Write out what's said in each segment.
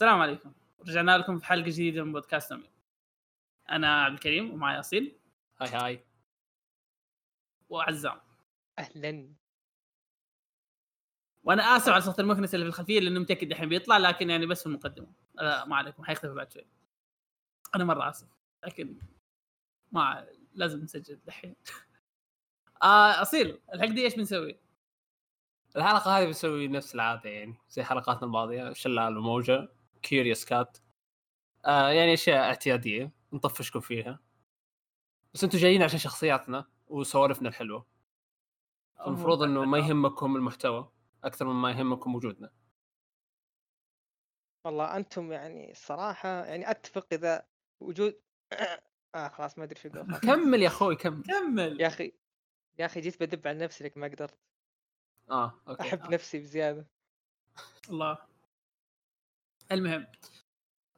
السلام عليكم. رجعنا لكم في حلقة جديدة من بودكاست نمي أنا عبد الكريم ومعي أصيل. هاي هاي. وعزام. أهلا. وأنا آسف على صوت المكنسة اللي في الخلفية لأنه متأكد الحين بيطلع لكن يعني بس في المقدمة. لا ما عليكم. حيختفي بعد شوي. أنا مرة آسف لكن ما لازم نسجل الحين آه أصيل الحلقة دي إيش بنسوي؟ الحلقة هذه بنسوي نفس العادة يعني زي حلقاتنا الماضية شلال وموجة. كيوريوس كات آه يعني أشياء اعتيادية نطفشكم فيها. بس أنتم جايين عشان شخصياتنا وسوالفنا الحلوة. المفروض إنه ما يهمكم المحتوى أكثر مما يهمكم وجودنا. والله أنتم يعني الصراحه يعني أتفق إذا وجود آه خلاص ما أدري شو أقول كمل يا أخوي كمل. كمل. يا أخي يا أخي جيت بدب على نفسي لك ما قدرت. آه okay. أحب نفسي بزيادة. الله. المهم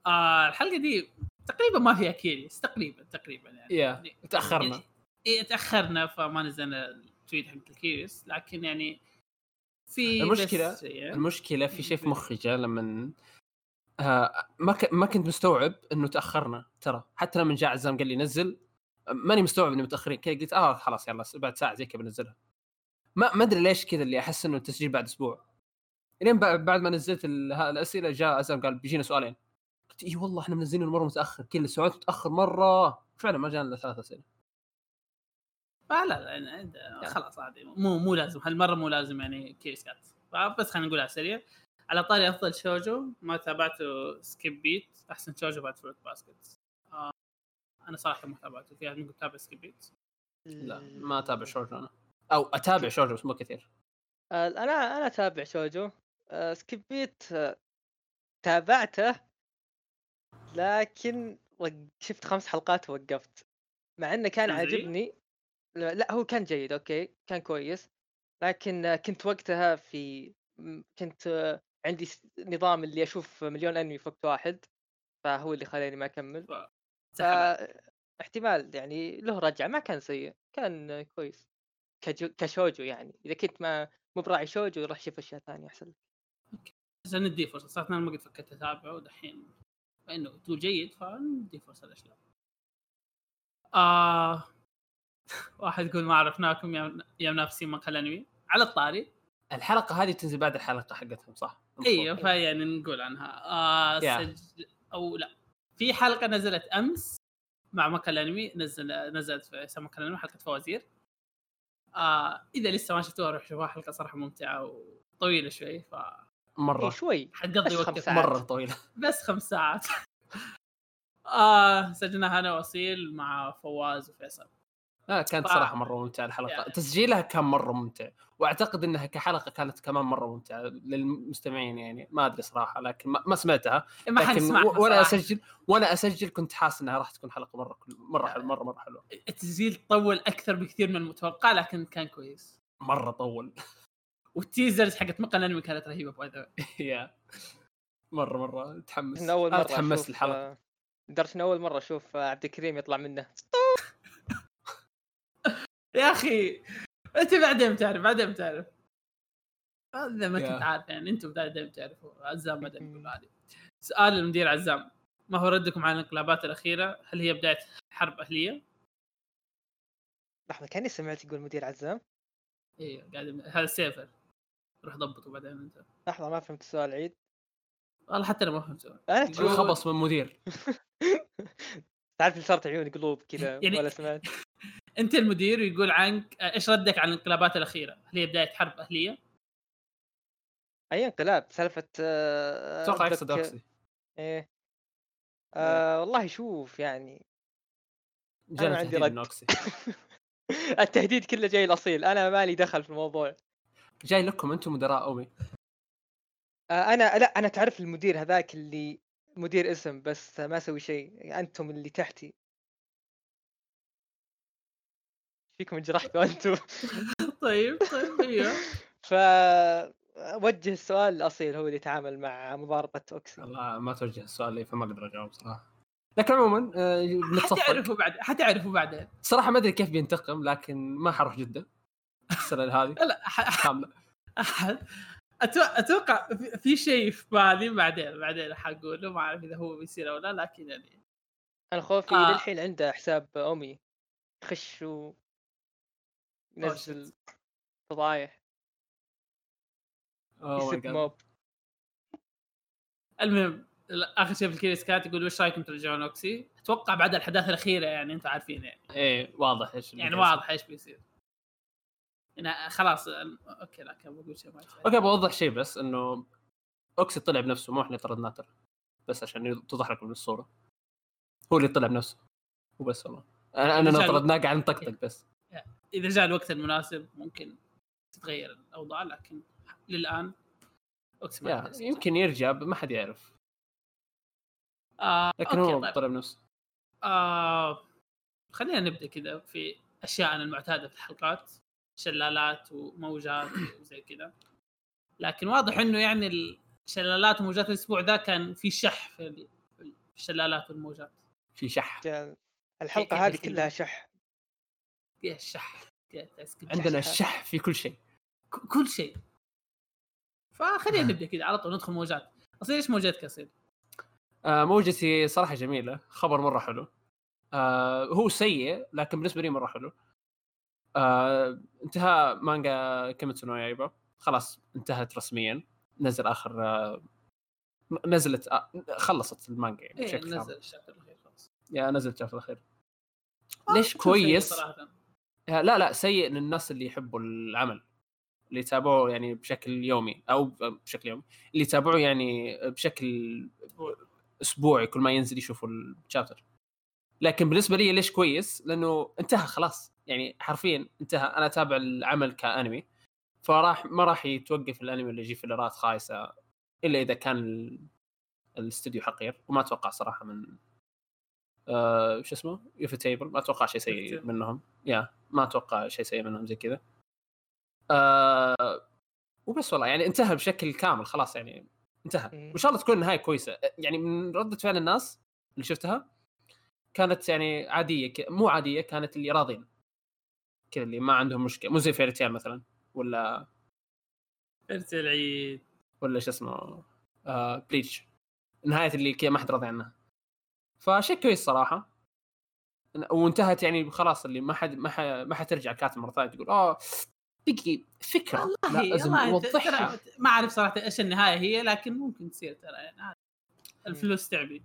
آه الحلقة دي تقريبا ما فيها queries تقريبا تقريبا يعني. يا تأخرنا. إيه تأخرنا فما نزلنا ال tweet حق ال queries لكن يعني في بس يعني المشكلة في شيء في مخي جاء لما آه ما ك... ما كنت مستوعب إنه تأخرنا ترى. حتى لما جاء عزام قال لي نزل ماني مستوعب اني متأخرين. كذا قلت آه خلاص يلا بعد ساعة زي كذا بنزلها. ما ما أدري ليش كذا اللي أحس إنه التسجيل بعد أسبوع. لين بع- بعد ما نزلت ال... ها- الأسئلة جاء عزام قال بيجينا سؤالين. قلت اي والله إحنا منزلينه مره متأخر. كذا السؤال متأخر مرة. فعلا ما جانا إلا ثلاث أسئلة. آه لا لا يعني. خلاص عادي. مو مو لازم. هالمرة مو لازم يعني كيسكات بس خلينا نقولها سريع على طاري أفضل شوجو. ما تابعته سكيب بيت أحسن شوجو. بعد فروت باسكت آه أنا صراحة ما تابعته. في أحد منكم تابع سكيب بيت لا ما أتابع شوجو أنا. أو أتابع شوجو بس مو كثير. آه، أنا أنا أتابع شوجو. آه، سكيب بيت آه، تابعته لكن شفت خمس حلقات ووقفت. مع إنه كان؟ عاجبني. لا هو كان جيد أوكي كان كويس. لكن آه، كنت وقتها في كنت عندي نظام اللي أشوف مليون أنمي في وقت واحد فهو اللي خلاني ما أكمل. سحب. فاحتمال يعني له رجعة ما كان سيء كان كويس. كجو- كشوجو يعني. إذا كنت ما مو براعي شوجو روح شوف أشياء ثانية أحسن لك. عشان ندي فرصة. صراحة أنا ما قد فكرت أتابعه ودحين انه تقول جيد فندي فرصة لا. آه واحد يقول ما عرفناكم يا يا منافسين مقهى الانمي على الطاري. الحلقة هذه تنزل بعد الحلقة حقتهم صح؟ أيوه فيعني نقول عنها. آه يا. سج... أو لا. في حلقة نزلت أمس مع مكة الانمي نزل نزلت في مكة الانمي حلقة فوازير. آه إذا لسه ما شفتوها روح شوفوها. حلقة صراحة ممتعة وطويلة شوي ف مرة. إيه شوي. حتقضي وقت. مرة طويلة. بس خمس ساعات آه سجلناها أنا واصيل مع فواز وفيصل. آه كانت ف- صراحة مرة ممتعة الحلقة. يعني. تسجيلها كان مرة ممتع. وأعتقد إنها كحلقة كانت كمان مرة ممتعة للمستمعين يعني. ما أدري صراحة لكن ما, ما سمعتها. ما حد لكن سمعها و- وأنا. اسجل وأنا أسجل كنت حاسس إنها راح تكون حلقة مرة مرة حلوة مره مرة حلوة. التسجيل طول أكثر بكثير من المتوقع لكن كان كويس. مرة طول. وال teasers حقت مقهى الانمي كانت رهيبة by the way مرة مرة. تحمس. من أول مرة تحمست الحلقة آه، لدرجه إن أول مرة أشوف آه، عبد الكريم يطلع منه. يا أخي أنت بعدين بتعرف بعدين بتعرف. هذا ما. كنت عارف يعني أنتم بعدين بتعرفوا. عزام ما أدري يقول هذه سؤال المدير عزام. ما هو ردكم على الانقلابات الأخيرة؟ هل هي بداية حرب أهلية؟ لحظة كأني سمعت يقول مدير عزام. أيوه قاعد هذا سيفر روح ضبطه بعدين انت. لحظة ما فهمت السؤال عيد؟ والله حتى أنا ما فهمته أنا خبص من مدير. تعرف اللي صارت عيوني؟ قلوب كذا يعني- ولا سمعت؟ أنت المدير ويقول عنك آه، إيش ردك على الانقلابات الأخيرة؟ هل هي بداية حرب أهلية؟ اي انقلاب سالفة آه، أتوقع يقصد اوكسي إيه. آه. والله شوف يعني. جانا عندي رد. التهديد كله جاي الأصيل. أنا مالي دخل في الموضوع. جاي لكم أنتم مدراء أومي. آه أنا لا أنا تعرف المدير هذاك اللي مدير اسم بس ما أسوي شيء. أنتم اللي تحتي. فيكم انجرحتوا أنتم. طيب طيب أيوه. ف وجه السؤال الأصيل هو اللي يتعامل مع مضاربة أوكسي. والله ما توجه السؤال لي فما أقدر أجاوب صراحة. لكن عموما آه، حتعرفوا بعد حتعرفوا بعدين. صراحة ما أدري كيف بينتقم لكن ما حروح جدة. السنة هذه لا كاملة. أتوقع في- في شيء في بالي بعدين بعدين حقوله ما أعرف إذا هو بيصير أو لا لكن يعني. أنا خوفي آه. للحين عنده حساب امي يخش و ينزل فضايح Oh يسب. موب المهم آخر شيء في الكيس كات يقول وش رأيكم ترجعون أوكسي؟ أتوقع بعد الأحداث الأخيرة يعني أنتم عارفين يعني. إيه واضح إيش يعني واضح إيش بيصير. خلاص أوكي لا كان بقول شيء ما. أوكي بوضح شيء بس إنه أوكسي طلع بنفسه مو إحنا طردناه ترى بس عشان توضح لكم الصورة هو اللي طلع بنفسه وبس والله أنا أنا طردناه قاعد نطقطق بس إذا جاء الوقت المناسب ممكن تتغير الأوضاع لكن للآن أوكسي ما. يمكن يرجع ما حد يعرف آه لكن هو طيب. طلع بنفسه آه خلينا نبدأ كذا في اشياءنا المعتادة في الحلقات شلالات وموجات وزي كذا. لكن واضح إنه يعني الشلالات وموجات الأسبوع ذا كان في شح في ال- في الشلالات والموجات. في شح. الحلقة هذه؟ كلها شح. فيها الشح. عندنا شح. الشح في كل شيء. كل شيء. فخلينا نبدأ كذا. على طول ندخل موجات. أصير إيش موجاتك اصير؟ آه موجتي صراحة جميلة. خبر مرة حلو. آه هو سيء لكن بالنسبة لي مرة حلو. آه انتهى مانجا كيميتسو نو يايبا خلاص انتهت رسميا. نزل آخر آه نزلت آه خلصت المانجا يعني إيه بشكل نزل كامل ال chapter الأخير خلاص. yeah نزلت ال chapter الأخير. ليش كويس؟ صراحة. آه، لا لا سيء للناس اللي يحبوا العمل اللي يتابعوه يعني بشكل يومي أو بشكل يومي اللي يتابعوه يعني بشكل أسبوعي كل ما ينزل يشوفوا ال chapter. لكن بالنسبة لي ليش كويس؟ لأنه انتهى خلاص. يعني حرفيا انتهى. أنا أتابع العمل كأنمي. فراح ما راح يتوقف الأنمي اللي يجي فيلرات خايسة إلا إذا كان ال- الاستوديو حقير. وما أتوقع صراحة من آه شو اسمه؟ يوفي تيبل. ما أتوقع شيء سيء. منهم. yeah ما أتوقع شيء سيء منهم زي كذا. آه وبس والله. يعني انتهى بشكل كامل خلاص يعني انتهى. وإن شاء الله تكون النهاية كويسة. يعني من ردة فعل الناس اللي شفتها كانت يعني عادية ك... مو عادية كانت اللي راضين. كذا اللي ما عندهم مشكلة. مو زي فيرتيال مثلا ولا ارسل العيد ولا شو اسمه آه بليتش نهاية اللي كذا ما حد راضي عنها. فشيء كويس صراحة. وانتهت يعني خلاص اللي ما حد ما ح... ما حترجع كاتب مرة ثانية تقول آه بقي فكرة. والله لازم نوضحها ما أعرف صراحة إيش النهاية هي لكن ممكن تصير ترى يعني. الفلوس تعبي.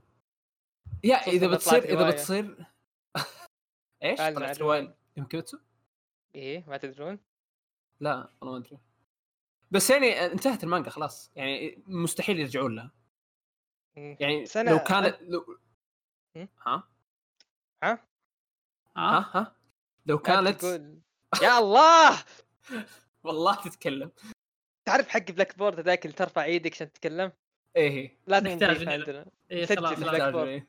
يا إذا بتصير إذا. بتصير إيش؟ طلعت. رواية. يمكن إيه ما تدرون؟ لا والله ما أدري. بس يعني انتهت المانجا خلاص. يعني مستحيل يرجعون لها. يعني أنا- لو كانت لو... ها؟ ها؟ ها؟ ها؟ لو لا كانت يا الله! والله تتكلم. تعرف حق Blackboard ذاك اللي ترفع إيدك عشان تتكلم؟ إيه. نضيفه هنا. عندنا. إيه سجل خلاص في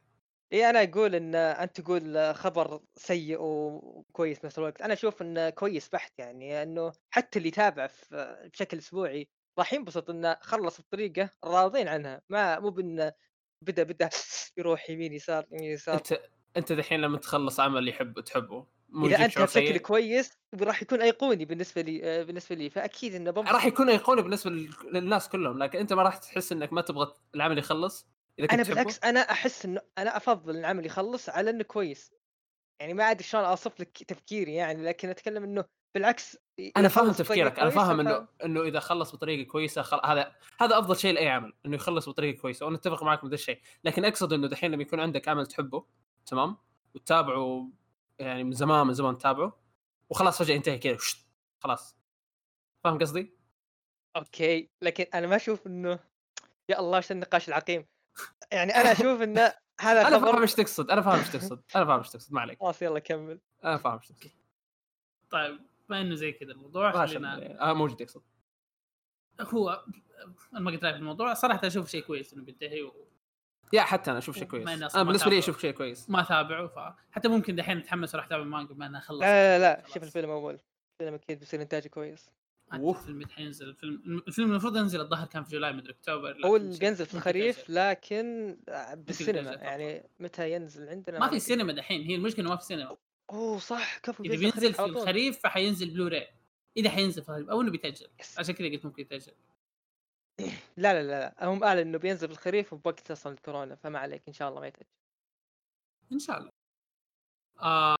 اي أنا أقول إن أنت تقول خبر سيء وكويس بنفس الوقت. أنا أشوف إنه كويس بحت يعني إنه حتى اللي يتابع بشكل أسبوعي راح ينبسط إنه خلص بطريقه راضين عنها. ما مو بانه بدأ بدأ يروح يمين يسار يمين يسار. أنت أنت دحين لما تخلص عمل يحب تحبه. إذا أنت بشكل كويس راح يكون أيقوني بالنسبة لي آه، بالنسبة لي. فأكيد إنه راح يكون أيقوني بالنسبة لل- للناس كلهم. لكن أنت ما راح تحس إنك ما تبغى العمل يخلص؟ إذا كنت أنا. بالعكس أنا أحس إنه أنا أفضل إن العمل يخلص على إنه كويس. يعني ما ادري شلون أوصف لك تفكيري يعني لكن أتكلم إنه بالعكس أنا فاهم تفكيرك أنا فاهم إنه إنه إذا خلص بطريقة كويسة خل... هذا هذا أفضل شيء لأي عمل إنه يخلص بطريقة كويسة وأنا أتفق معك بهذا الشيء. لكن أقصد إنه دحين لما يكون عندك عمل تحبه تمام؟ وتتابعه يعني من زمان من زمان تتابعه وخلاص فجأة ينتهي كذا خلاص. فاهم قصدي؟ أوكي لكن أنا ما أشوف إنه يا الله إيش النقاش العقيم. يعني أنا أشوف انه هذا أنا فاهم إيش تقصد أنا فاهم إيش تقصد أنا فاهم إيش تقصد ما عليك خلاص يلا كمل أنا فاهم إيش تقصد طيب بما انه زي كذا الموضوع ما خلينا شاء الله. آه موجود يقصد هو أنا ما قلت رايي في الموضوع صراحة أشوف شيء كويس إنه بينتهي و... يا حتى أنا أشوف شيء كويس أنا بالنسبة لي. أشوف شيء كويس ما تابعه فحتى ممكن دحين أتحمس أروح أتابع المانجا بما انها خلصت لا لا لا خلاص. شوف الفيلم أول الفيلم أكيد بيصير إنتاجه كويس. الفيلم متى حينزل الفيلم الفيلم المفروض ينزل الظاهر كان في جولاي مدري أكتوبر هو بينزل في الخريف. لكن بالسينما يعني متى ينزل عندنا ما في. سينما دحين هي المشكلة ما في سينما. أوه صح كفو إذا بينزل في الخريف فحينزل بلوراي إذا حينزل في الخريف أو إنه بيتأجل. عشان كذا قلت ممكن يتأجل. لا لا لا لا، هم اعلن إنه بينزل بالخريف وبوقت أصلا الكورونا فما عليك إن شاء الله ما يتأجل. إن شاء الله. آه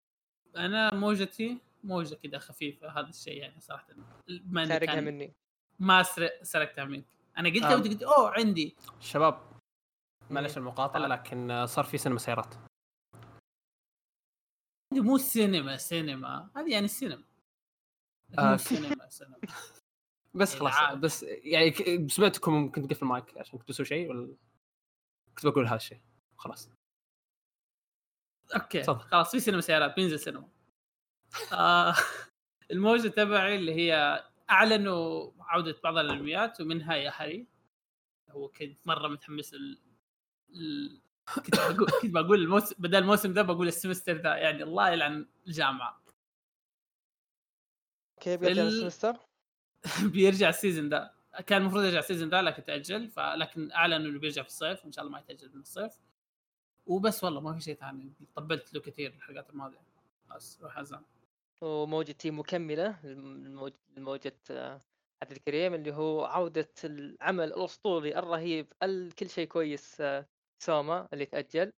أنا موجتي موجة كذا خفيفة هذا الشيء يعني صراحة. سارقها كان مني. ما سرق سرقتها منك. أنا قلت آه. ودي قلت أوه عندي. شباب معلش المقاطعة هلا. لكن آه، صار في سينما سيارات. عندي مو سينما سينما. هذه يعني السينما آه، مو سينما سينما. بس خلاص. بس يعني سمعتكم ممكن تقفل المايك عشان كنت بسوي شيء ولا كنت بقول هذا الشيء؟ خلاص. أوكي تفضل. خلاص في سينما سيارات بينزل سينما. آه الموجة تبعي اللي هي أعلنوا عودة بعض الانميات ومنها أوريغايرو. هو كنت مرة متحمس ال... ال... كنت بقول كنت بقول الموسم بدل الموسم ده بقول ال semester ده يعني الله يلعن الجامعة. أوكي بيرجع ال- ال semester؟ بيرجع ال season ده. كان المفروض يرجع ال season ده لكن تأجل فلكن أعلنوا إنه بيرجع في الصيف وان شاء الله ما يتأجل من الصيف. وبس والله ما في شيء ثاني. طبلت له كثير الحلقات الماضية. بس روح عزام وموجتي مكمله آه، عبد الكريم اللي هو عودة العمل الأسطوري الرهيب ال- كل شيء كويس آه، سوما اللي تأجل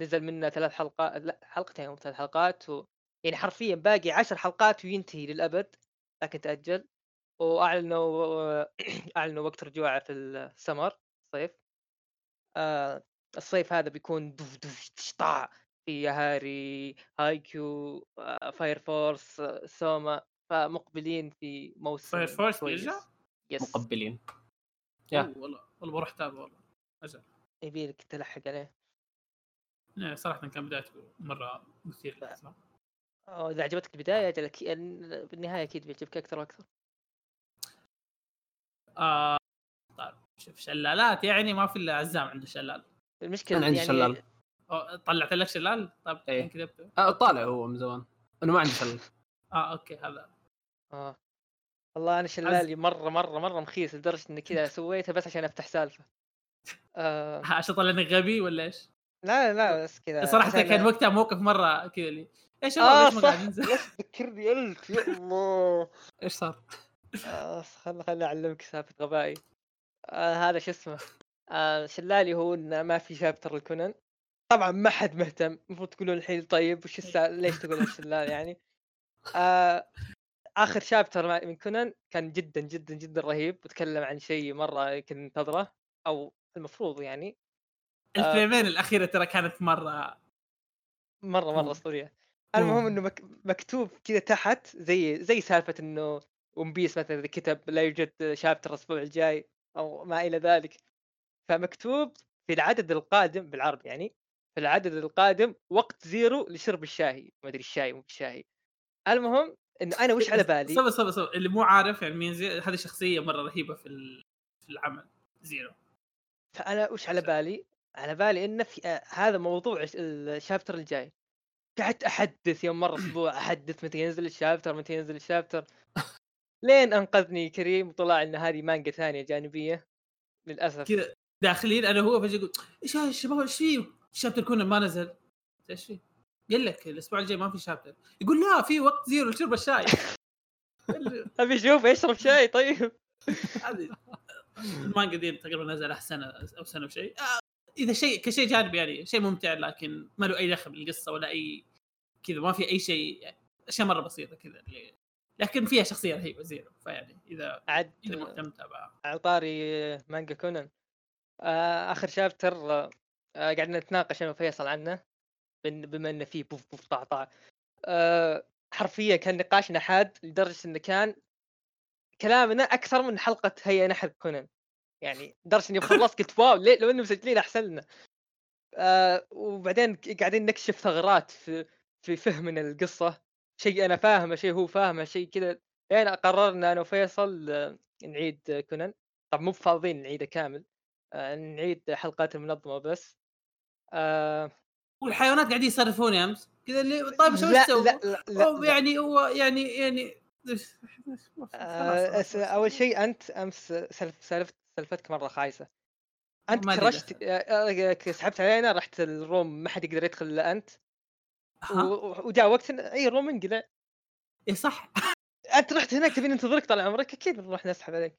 نزل منه ثلاث حلقات لا حلقتين أو ثلاث حلقات و... يعني حرفيا باقي عشر حلقات وينتهي للأبد لكن تأجل وأعلنوا أعلنوا وقت رجوعه في السمر الصيف آه الصيف هذا بيكون دف دف تشطع في هاري هايكيو آه، فاير فورس سوما فمقبلين في موسم Fire Force كويس. بيرجع؟ yes. مقبلين. yeah. أوه، والله والله بروح اتابع والله. أجل يبي لك تلحق عليه. يعني صراحة كان بدايته مرة مثير للاهتمام أو إذا عجبتك البدايه أجل أكي- بالنهاية أكيد بيعجبك أكثر وأكثر. آه طيب شوف شلالات يعني ما في إلا عزام عنده شلال. المشكلة أنا عندي يعني شلال. طلعت لك شلال؟ طيب إيه. كان كذبته آه طالع هو من زمان. أنا ما عندي شلل آه أوكي هذا. آه. والله أنا شلالي مرة مرة مرة مخيس لدرجة إني كذا سويتها بس عشان أفتح سالفة. آه. عشان طلع انك غبي ولا إيش؟ لا لا بس كذا صراحة كان وقتها موقف مرة كذا لي. يا شباب آه ليش ما قاعد ننزل؟ ذكرني الف يا الله. إيش صار؟ آه خل خلني أعلمك سالفة غبائي. آه هذا شو اسمه؟ آه شلالي هو إنه ما في شابتر الكونن طبعا ما حد مهتم المفروض تقولون الحين طيب وش السالفة ليش تقولون الشلال يعني آه آخر شابتر من كونن كان جدا جدا جدا رهيب وتكلم عن شيء مرة كنت منتظره أو المفروض يعني الفريمين الأخيرة ترى كانت مرة مرة. مرة أسطورية المهم. إنه مك... مكتوب كذا تحت زي زي سالفة إنه ون بيس مثلا إذا كتب لا يوجد شابتر الأسبوع الجاي أو ما إلى ذلك فمكتوب في العدد القادم بالعربي يعني في العدد القادم وقت زيرو لشرب الشاي ما أدري الشاي مو بالشاي. المهم إنه أنا وش على بالي صبر صبر صبر اللي مو عارف يعني مين زي هذه شخصية مرة رهيبة في في العمل زيرو. فأنا وش على بالي؟ على بالي إنه في آه هذا موضوع ال ch- ال chapter الجاي. قعدت أحدث يوم مرة أسبوع أحدث متى ينزل ال chapter متى ينزل ال chapter. لين أنقذني كريم وطلع إن هذه مانجا ثانية جانبية. للأسف. كذا داخلين أنا هو فجأة يقول إيش هذا الشباب؟ إيش فيه؟ ال chapter كونه ما نزل. إيش فيه؟ قال لك الأسبوع الجاي ما في chapter. يقول لا في وقت زيرو لشرب الشاي. أبي أشوف يشرب شاي طيب. المانجا دي تقريبا نزل سنة أو سنة وشيء آه، إذا شيء كشيء جانبي يعني شيء ممتع لكن ما له أي دخل بالقصة ولا أي كذا ما في أي شيء يعني أشياء مرة بسيطة كذا لكن فيها شخصية رهيبة زيرو. فيعني إذا عاد إذا مهتم تابعها. على طاري مانجا كونان. آه آخر chapter آه نتناقش أنا وفيصل عنه بما إنه فيه بوف بوف طع طع آه حرفيا كان نقاشنا حاد لدرجة إنه كان كلامنا أكثر من حلقة هيا نحن كونان. يعني لدرجة إني خلصت قلت wow ليه؟ لو إنه مسجلين أحسن لنا. آه وبعدين قاعدين نكشف ثغرات في في فهمنا القصة. شيء أنا فاهمه شيء هو فاهمه شيء كذا. لين قررنا أنا وفيصل آه، نعيد كونان. طب مو فاضيين نعيده كامل. آه، نعيد حلقات المنظمة بس. آه والحيوانات قاعدين يصرفون يا أمس. كذا اللي طيب شو تسوي؟ لا لا, لا, يعني هو يعني يعني آه أول شيء أنت أمس سلف سلفت سلفتك مرة خايسة. أنت كرشت. آه، آه، سحبت علينا رحت ال room ما حد يقدر يدخل إلا أنت. وجاء وقت إي room انقلع. إي صح. أنت رحت هناك تبي ننتظرك طال عمرك؟ أكيد بنروح نسحب عليك.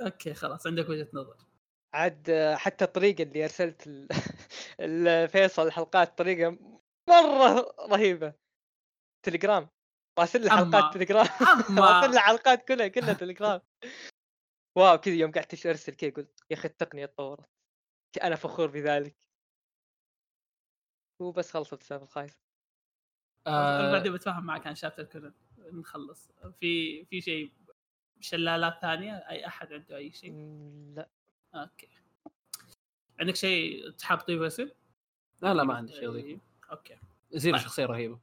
أوكي خلاص عندك وجهة نظر. عاد آه، حتى الطريقة اللي أرسلت الفيصل الحلقات طريقة مرة رهيبة. تليجرام. راسل أما- حلقات تليجرام. راسل لي حلقات كلها كلها تليجرام. Wow كذا يوم قعدت أرسل كذا قلت يا أخي التقنية تطورت أنا فخور بذلك. وبس خلصت السالفة الخايسه أنا آه. بعدين بتفاهم معك عن chapter كونان نخلص. في في شيء شلالات ثانية؟ أي أحد عنده أي شيء؟ لا. أوكي. عندك شيء تحب تضيفه ياسر؟ لا لا ما عندي شيء اضيف أوكي. زيرو طيب. شخصية رهيبة.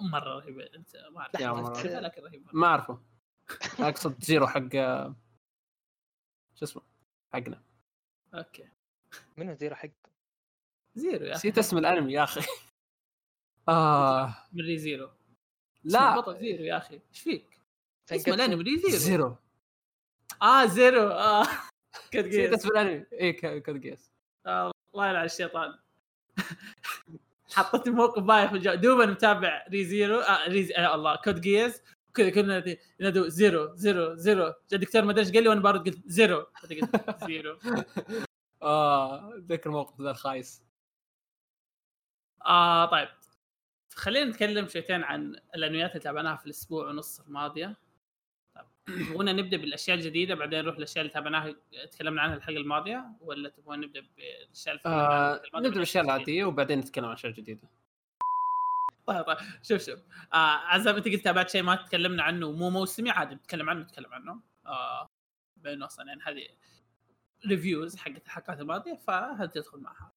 مرة رهيبة أنت ما أعرف. لكن رهيبة. ما أعرفه. أقصد زيرو حق آه، شو اسمه؟ حقنا. أوكي. منو زيرو حق؟ زيرو يا أخي. نسيت اسم الأنمي يا أخي. آه. من Re:Zero. اسم لا البطل زيرو يا أخي. إيش فيك؟ اسم. الأنمي Re:Zero. زيرو. آه زيرو. آه. كود نسيت Geass اسم الأنمي. اي Code Geass آه، الله يلعن الشيطان. حطيت موقف بايخ دوبا متابع Re:Zero آه Re يا الله Code Geass وكذا كنا ينادوا زيرو زيرو زيرو. جاء الدكتور ما أدري إيش قال لي وأنا بارد قلت زيرو. قلت زيرو. آه اتذكر الموقف ذا الخايس. آه طيب. خلينا نتكلم شويتين عن الأنميات اللي تابعناها في الأسبوع ونص الماضية. تبغونا نبدأ بالأشياء الجديدة بعدين نروح للأشياء اللي تابعناها تكلمنا عنها الحلقة الماضية ولا تبغون نبدأ بالأشياء آه نبدأ بالأشياء؟ العادية وبعدين نتكلم عن أشياء جديدة. طيب طيب شوف شوف. آه عزام أنت قلت تابعت شيء ما تكلمنا عنه مو موسمي عادي نتكلم عنه نتكلم عنه. آه بين أصلا يعني هذه reviews حقت الحلقات الماضية فهذه تدخل معها؟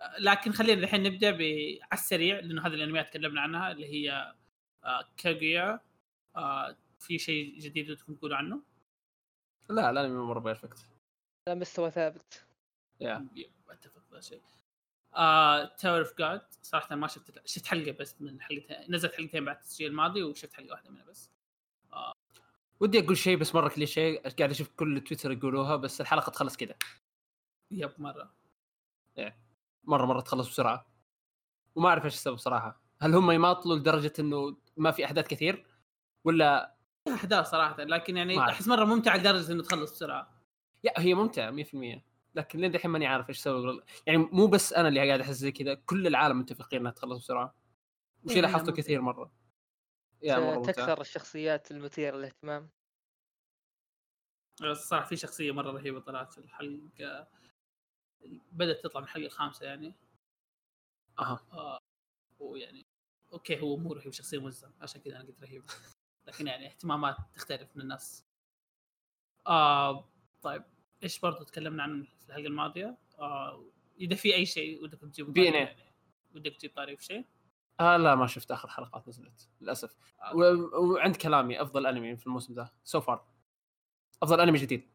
آه، لكن خلينا الحين نبدأ ب على السريع لأنه هذه الأنميات تكلمنا عنها اللي هي آه كاغويا آه في شيء جديد ودكم تقولوا عنه؟ لا الانمي مرة perfect لا مستوى ثابت. يا أتفق في هذا الشيء. آه Tower of God صراحة ما شفت شفت حلقة بس من حلقتين نزلت حلقتين بعد التسجيل الماضي وشفت حلقة واحدة منها بس. ودي أقول شيء بس مرة كليشيه قاعد أشوف كل تويتر يقولوها بس الحلقة تخلص كذا. Yep مرة. مرة مرة تخلص بسرعة. وما أعرف إيش السبب صراحة. هل هم يماطلوا لدرجة إنه ما في أحداث كثير؟ ولا فيها أحداث صراحة لكن يعني. أحس مرة ممتعه لدرجة إنه تخلص بسرعة. يا هي ممتعة 100% لكن لين دحين ماني عارف إيش سبب يعني مو بس أنا اللي قاعد أحس زي كذا كل العالم متفقين إنها تخلص بسرعة. وشيء إيه، لاحظته. كثير مرة. يا ممتع تكثر الشخصيات المثيرة للاهتمام. بس صراحة في شخصية مرة رهيبة طلعت في الحلقة. بدأت تطلع من الحلقة الخامسة يعني. أها. آه ويعني أوكي هو مو رهيب شخصية مزة. عشان كذا أنا قلت رهيب لكن يعني اهتمامات تختلف من الناس. آه طيب إيش برضو تكلمنا عنه في الحلقة الماضية؟ آه إذا في أي شيء ودكم تجيبوا بي طاري إيه. يعني. ودك تجيب طاري في شيء؟ آه لا ما شفت آخر حلقات نزلت للأسف. آه. وعند كلامي أفضل أنمي في الموسم ذا so far أفضل أنمي جديد.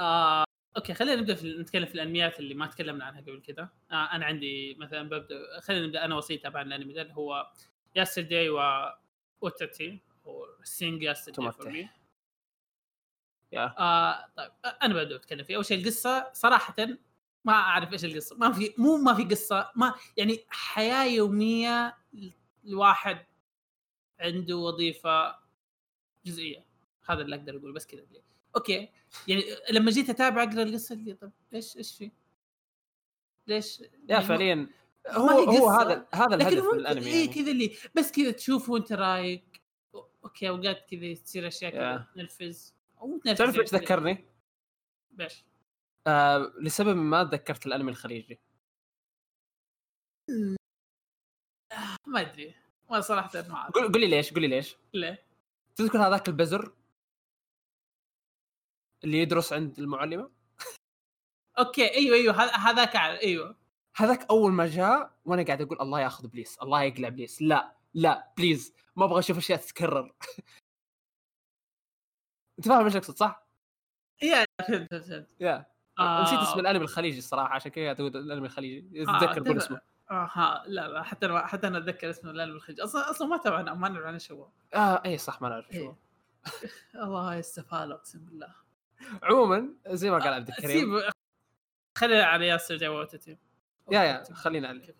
آه، أوكي خلينا نبدأ في نتكلم في الأنميات اللي ما تكلمنا عنها قبل كذا آه، أنا عندي مثلا ببدا خلينا نبدأ أنا وسيط تابع الأنمي ده اللي هو ياسترداي و اوتاتي أو سينج ياسترداي فور توماتي. مي يا. آه طيب آه، أنا ببدا أتكلم فيه. أول شيء القصة صراحة ما أعرف إيش القصة. ما في مو ما في قصة ما يعني حياة يومية الواحد عنده وظيفة جزئية. هذا اللي أقدر أقول بس كذا أوكي. يعني لما جيت أتابع أقرأ القصة اللي طب إيش إيش في؟ ليش؟ يا يعني فعليا هو ما هي هو قصة. هذا هذا لكن الهدف من ممكن الأنمي اي يعني. كذا اللي بس كذا تشوفه وأنت رايق أوكي أوقات كذا تصير أشياء كذا. تنرفز أو تنرفز تعرف إيش يعني ذكرني؟ بايش؟ آه لسبب ما تذكرت الأنمي الخليجي ما أدري ما صراحة ما أعرف قول لي ليش قول لي ليش ليه؟ تذكر هذاك البزر اللي يدرس عند المعلمة okay أيوه أيوه هذا- هذاك أيوه هذاك أول ما جاء وأنا قاعد أقول الله ياخذ bless الله يقلع bless لا لا please ما أبغى أشوف أشياء تتكرر. أنت فاهم إيش أقصد صح؟ yeah فهمت فهمت. yeah. آه. نسيت اسم الأنمي الخليجي الصراحة عشان كذا أقول الأنمي الخليجي. آه، أتذكر قول. اسمه. آه ها لا لا حتى أنا حتى أنا أتذكر اسمه الأنمي الخليجي. أصلا أصلا ما تابعنا ما نعرف عن إيش هو. آه اي صح ما نعرف شو إيه. الله يستفال أقسم بالله. عموما زي ما قال عبد الكريم. سيب خلينا على ياسر جواتتي يا يا خلينا عليه.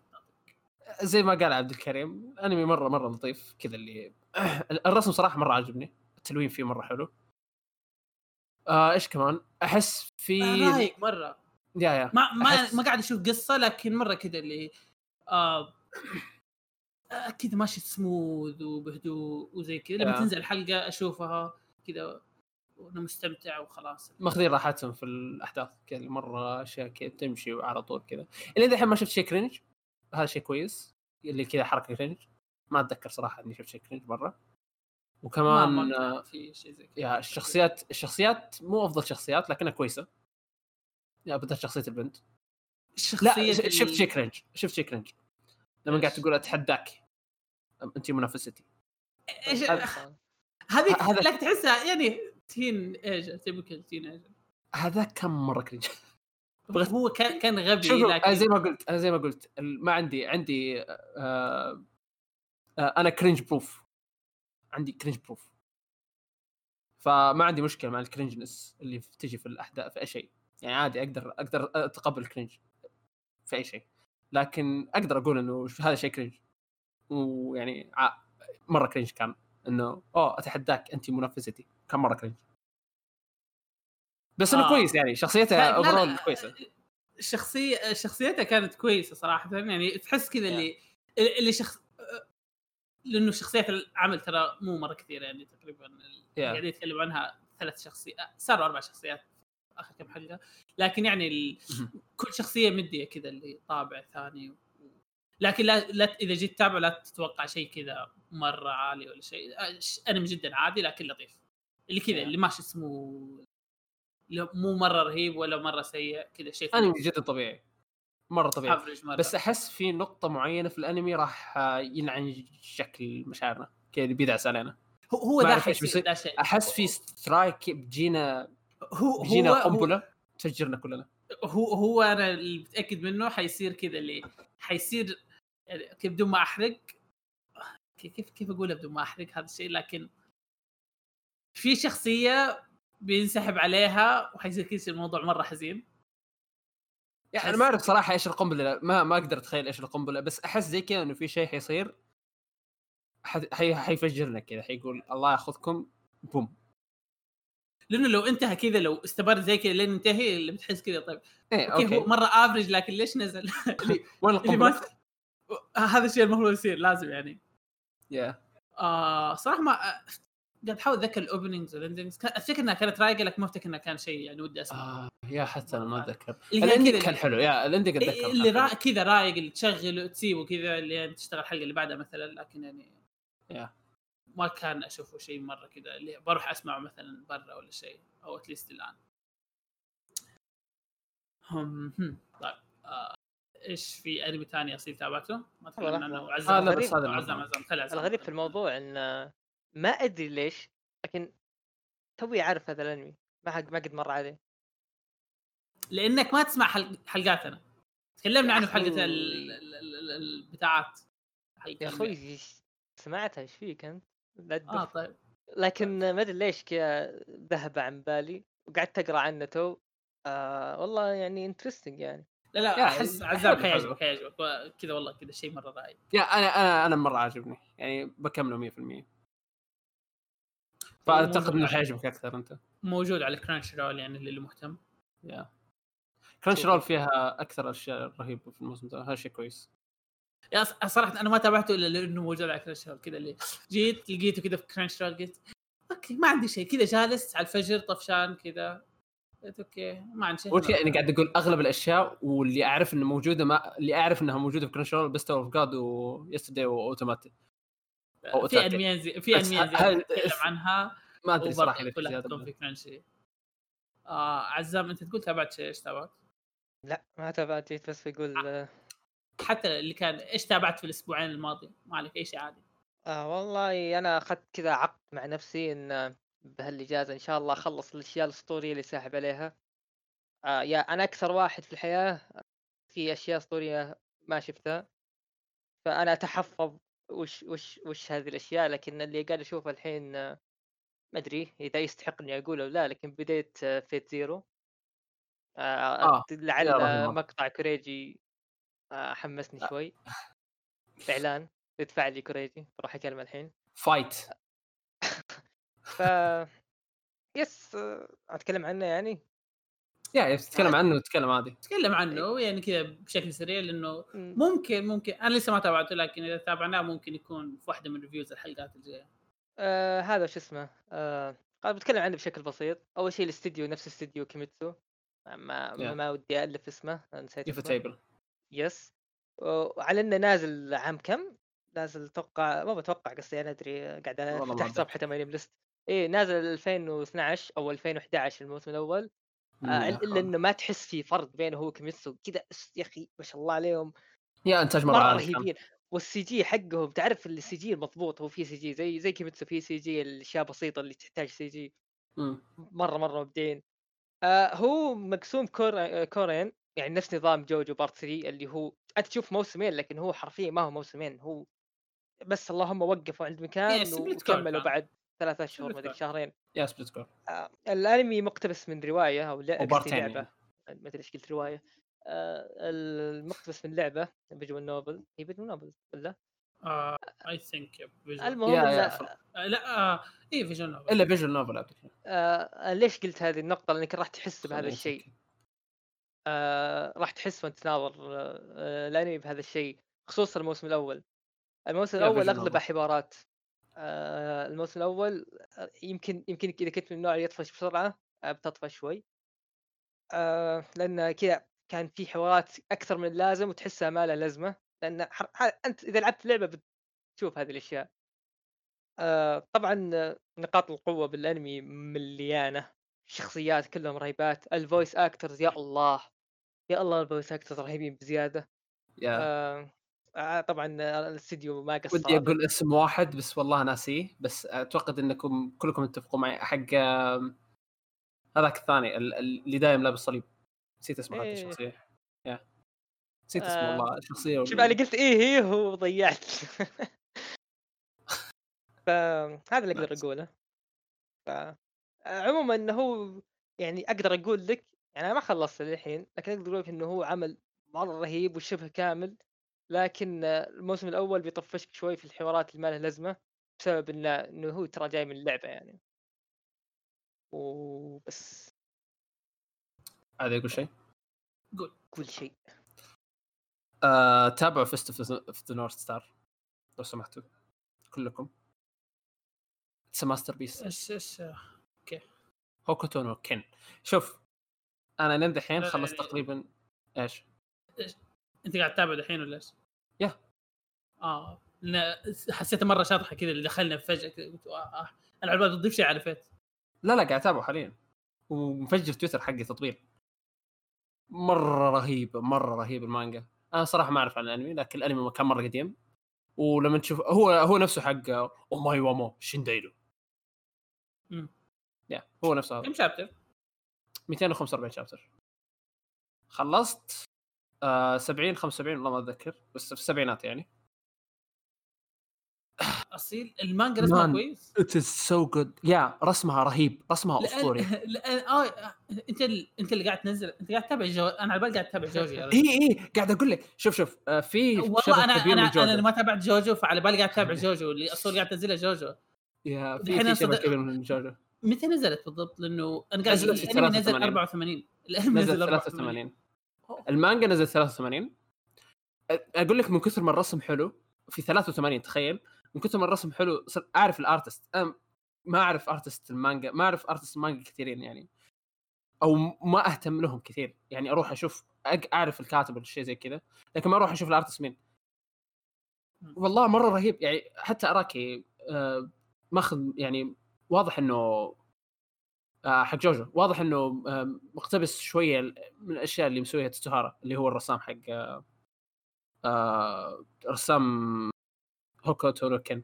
زي ما قال عبد الكريم انمي مرة مرة لطيف كذا اللي الرسم صراحة مرة عجبني التلوين فيه مرة حلو. آه إيش كمان؟ أحس في آه، رايق مرة. يا يا. ما ما أحس- ما قاعد أشوف قصة لكن مرة كذا اللي آه كذا ماشي سموث وبهدوء وزي كذا. لما. تنزل الحلقة أشوفها كذا وأنا مستمتع وخلاص. ماخذين راحتهم في الأحداث كذا مرة أشياء كذا تمشي على طول كذا. اللي دحين ما شفت شيء cringe هذا شيء كويس. اللي كذا حركة cringe ما أتذكر صراحة إني شفت شيء cringe مرة. ما وكمان ما في شيء زي كذا. yeah الشخصيات الشخصيات مو أفضل شخصيات لكنها كويسة. yeah بدها شخصية البنت. لا شفت شيء cringe شفت شيء cringe لما؟ قاعد تقول أتحداك. انت منافستي. هذيك هذا- لك تحسها يعني teenage typical teenage هذا كم مرة cringe هو كان كان غبي شوف أنا لكن زي ما قلت أنا زي ما قلت ما عندي عندي آه آه أنا cringe proof عندي cringe proof فما عندي مشكلة مع ال cringeness اللي تجي في الأحداث في أي شيء. يعني عادي أقدر أقدر أتقبل ال cringe في أي شيء. لكن أقدر أقول إنه هذا شيء cringe ويعني مرة cringe كان. إنه أوه أتحداك أنت منافستي كان مرة cringe بس إنه آه. كويس يعني لا- overall كويسة. الشخصيه شخصيتها كانت كويسة صراحة يعني تحس كذا اللي اللي شخص لأنه شخصيات العمل ترى مو مرة كثيرة يعني تقريبا Yeah. قاعدين يتكلم عنها ثلاث شخصيات صاروا أربع شخصيات آخر كم حلقة لكن يعني ال... كل شخصية مدية كذا اللي طابع ثاني و... لكن لا, لا إذا جيت تتابع لا تتوقع شيء كذا مرة عالي ولا شيء انمي جدا عادي لكن لطيف. اللي كذا. اللي ماشي اسمه مو مرة رهيب ولا مرة سيء كذا شيء أنمي جدا طبيعي. مرة طبيعي. مرة. بس أحس في نقطة معينة في الأنمي راح آه، يلعن شكل مشاعرنا. كذا بيدعس علينا. هو هو. ده شيء أحس في سترايك بيجينا هو بيجينا هو هو, قنبلة تفجرنا كلنا. هو هو أنا اللي متأكد منه حيصير كذا اللي حيصير يعني بدون ما أحرق كيف كيف اقولها بدون ما أحرق هذا الشيء؟ لكن في شخصية بينسحب عليها وحيصير كذا الموضوع مرة حزين. يعني أنا ما أعرف صراحة إيش القنبلة ما ما أقدر أتخيل إيش القنبلة بس أحس زي كذا إنه في شيء حيصير حي حيفجرنا كذا حيقول الله يأخذكم بوم. لأنه لو انتهى كذا لو استمر زي كذا لين ينتهي اللي بتحس كذا طيب. إيه okay هو أوكي. مرة average لكن ليش نزل؟ وين القنبلة؟ هذا الشيء المفروض يصير لازم يعني. yeah آه صراحة ما قاعد أحاول أتذكر ال openings وال endings أفتكر إنها كانت رايقة لكن ما أفتكر إنها كان شيء يعني ودي أسمع آه yeah حتى أنا ما أتذكر ال ending كان حلو yeah ال ending اتذكر إيه، كان اللي. را... كذا رايق اللي تشغله وتسيبه كذا اللي يعني تشتغل الحلقة اللي بعدها مثلا لكن يعني يا. ما كان أشوفه شيء مرة كذا اللي بروح أسمعه مثلا برا ولا شيء أو اتليست الآن هم هم. طيب آه. إيش في انمي ثاني أصيل تابعته؟ ما تكلمنا عنه لحظة. وعزام آه، لا، بس هذا عزام عزام الغريب في الموضوع إن ما أدري ليش لكن توي عارف هذا الأنمي ما حق ما قد مر عليه لأنك ما تسمع حلق... حلقاتنا تكلمنا عنه في حلقة. ال... ال... ال... البتاعات yeah. أخوي سمعتها إيش فيك أنت؟ لا تدف. آه طيب لكن ما أدري ليش كذا ذهب عن بالي وقعدت أقرأ عنه تو آه والله يعني interesting يعني لا لا أحس عزام. حيعجبك حيعجبك كذا والله كذا شيء مرة رايق yeah أنا أنا أنا مرة عاجبني يعني بكمله 100% فأعتقد إنه حيعجبك أكثر أنت. موجود على Crunchyroll يعني اللي مهتم. yeah Crunchyroll فيها أكثر أشياء رهيبة في الموسم ده هذا شيء كويس. yeah صراحة أنا ما تابعته إلا لأنه موجود على Crunchyroll كذا اللي جيت لقيته كذا في Crunchyroll قلت okay ما عندي شيء كذا جالس على الفجر طفشان كذا. قلت okay ما عندي شيء. أنا قاعد أقول أغلب الأشياء واللي أعرف انه موجودة ما اللي أعرف إنها موجودة في Crunchyroll Beast of God و Yesterday و Automatic في زي في هل- زي نتكلم عنها. ما أدري صراحة كلها تكون في Crunchy آه عزام أنت تقول تابعت شيء إيش تابعت؟ لا ما تابعت جيت بس بقول آه. حتى اللي كان إيش تابعت في الأسبوعين الماضي؟ ما عليك أي شيء عادي. آه والله أنا أخذت كذا عقد مع نفسي إن آه، بهالإجازة إن شاء الله أخلص الأشياء الأسطورية اللي ساحب عليها. آه yeah أنا أكثر واحد في الحياة في أشياء أسطورية ما شفتها. فأنا أتحفظ وش وش وش هذه الأشياء؟ لكن اللي قاعد أشوفه الحين ما أدري إذا يستحق إني أقوله ولا لا لكن بديت Fate Zero آه آه، لعل آه، مرة. مقطع كوريجي آه، حمسني آه. شوي. اعلان ادفع لي كوريجي بروح أكلمه الحين. فايت ف يس أتكلم عنه يعني؟ yeah yeah تتكلم عنه تتكلم عادي تكلم عنه يعني كذا بشكل سريع لأنه مم. ممكن ممكن أنا لسه ما تابعته لكن إذا تابعناه ممكن يكون في واحدة من reviews الحلقات الجاية آه هذا شو اسمه آه قاعد بتكلم عنه بشكل بسيط أول شيء الاستديو نفس استديو كيميتسو ما ما, Yeah. ما ودي الف اسمه نسيت يوفا اسمه. table yes وعلى إنه نازل عام كم؟ نازل أتوقع ما بتوقع قصدي أنا أدري قاعد فتحت. صفحة MyAnimeList إيه نازل 2012 أو 2011 الموسم الأول آه الا إنه ما تحس في فرق بينه هو كيميتسو كذا يا أخي ما شاء الله عليهم yeah إنتاج مرة. رهيبين وال CG حقهم تعرف ال CG المضبوط هو في CG زي زي كيميتسو في CG الأشياء بسيطة اللي تحتاج CG مم. مرة مرة مبدعين آه هو مقسوم cour آه، كورين يعني نفس نظام جوجو part 3 اللي هو أنت تشوف موسمين لكن هو حرفيا ما هو موسمين هو بس اللهم وقفوا عند إيه، مكان cour وكملوا. بعد ثلاثة اشهر split ما أدري cour. شهرين. yeah split cour آه الأنمي مقتبس من رواية أو لعبة. ما أدري إيش قلت رواية. آه المقتبس من لعبة visual novel. هي visual novel ولا؟ I think المهم فر- لا آه، إيه vision novel إلا visual آه ليش قلت هذه النقطة؟ لأنك راح تحس بهذا الشيء. آه راح تحس وأنت تناظر آه آه، الأنمي بهذا الشيء خصوصا الموسم الأول. الموسم الأول novel. حوارات. آه الموسم الأول آه، يمكن يمكن إذا كنت من النوع اللي يطفش بسرعة آه بتطفش شوي. آه لأن كذا كان في حوارات أكثر من اللازم وتحسها ما لها لازمة لأن حر... أنت إذا لعبت لعبة بتشوف هذه الأشياء. آه طبعا نقاط القوة بالأنمي مليانة الشخصيات كلهم رهيبات ال voice actors يا الله يا الله ال voice actors رهيبين بزيادة. yeah آه. آه، طبعا آه، الاستديو ما قصر ودي أقول اسم واحد بس والله ناسيه بس أتوقع إنكم كلكم تتفقوا معي حق هذاك الثاني ال- ال- اللي دايم لابس صليب. نسيت اسمه حق إيه. الشخصية. نسيت اسمه آه، والله الشخصية شوف أنا قلت إيه هي هو ضيعت فهذا اللي أقدر. أقوله. ف عموما إنه هو يعني أقدر أقول لك يعني أنا ما خلصت للحين لكن أقدر أقول لك إنه هو عمل مرة رهيب وشبه كامل. لكن الموسم الأول بيطفشك شوي في الحوارات اللي ما لها لازمة بسبب انه إنه هو ترى جاي من اللعبة يعني. وبس. هذا يقول شيء؟ كل شيء. آه، تابعوا Fist of the North Star لو سمحتوا. كلكم. it's masterpiece إيش إيش؟ هوكوتو نو كين. شوف أنا لين دحين خلصت تقريبا إيش؟ أنت قاعد تتابع دحين ولا إيش؟ yeah. آه لأن حسيته مرة شاطحة كذا اللي دخلنا فجأة قلت آه آه. أنا على بالي تضيف شيء على فيت. لا لا قاعد أتابعه حاليا. ومفجر تويتر حقي تطبيل مرة رهيب مرة رهيب المانجا. أنا صراحة ما أعرف عن الأنمي لكن الأنمي كان مرة قديم. ولما تشوف هو هو نفسه حق お前はもう死んでいる. مم. yeah هو نفسه. هذا كم chapter؟ 245 chapter. خلصت. آه 70 75 والله ما أتذكر بس في السبعينات يعني أصيل المانجا رسمها مان. كويس ات از سو جود يا رسمها رهيب رسمها أسطوري لأن... آه... أنت ال... أنت اللي قاعد تنزل أنت قاعد تتابع جو... أنا على بالي قاعد تتابع جوجو. اي اي قاعد أقول لك شوف شوف آه في والله شبه أنا أنا جوجو. أنا ما تابعت جوجو فعلى بالي قاعد اتابع جوجو اللي أصلا قاعد تنزلها جوجو يا في, شبه أصدق- كبير من جوجو متى نزلت بالضبط؟ لأنه أنا قاعد نزلت في الانمي نزل 83. 84 الانمي نزل 83 المانجا نزل 83 أ- أقول لك من كثر ما الرسم حلو في 83 تخيل. من كثر ما الرسم حلو أعرف الأرتست. أنا ما أعرف أرتست المانجا ما أعرف أرتست المانجا كثيرين يعني. أو ما أهتم لهم كثير. يعني أروح أشوف أعرف الكاتب ولا شيء زي كذا لكن ما أروح أشوف الأرتست مين. والله مرة رهيب. يعني حتى أراكي آه، ماخذ يعني واضح إنه حق جوجو. واضح إنه آه، مقتبس شوية من الأشياء اللي مسويها تستهارا اللي هو الرسام حق آه، آه، رسام هوكو توروكن.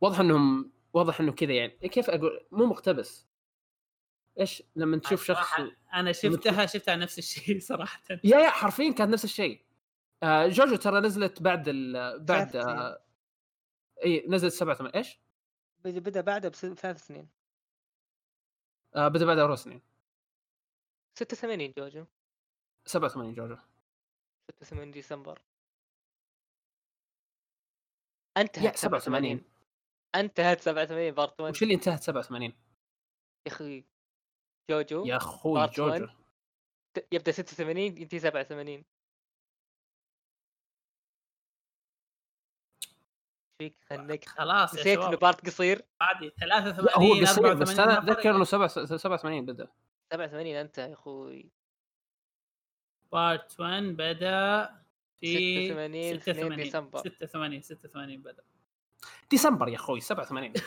واضح إنهم واضح إنه كذا يعني. كيف أقول؟ مو مقتبس. إيش؟ لما تشوف شخص أنا شفتها شفتها نفس الشيء صراحة. يا يا حرفيا كانت نفس الشيء. آه، جوجو ترى نزلت بعد ال... بعد. آه، اي نزلت سبعة ثمان إيش؟ بدا بدأ بعدها بثلاث سنين. آه بدا بعد أربع سنين. 86 جوجو 87 جوجو 86 ديسمبر. انتهت يا 87 87 انتهت 87 بارت 1 وش اللي انتهت 87 يا أخي جوجو يا أخوي بارت 1. جوجو يبدأ 86 ينتهي 87 فيك خليك خلاص يا نسيت انه شباب. بارت قصير؟ عادي 83 لا هو قصير بس 84 أنا. أتذكر إنه 87 بدأ. 87 أنت يا أخوي. بارت 1 بدأ في 86 2 86 ديسمبر. 86 86 بدأ. ديسمبر يا أخوي 87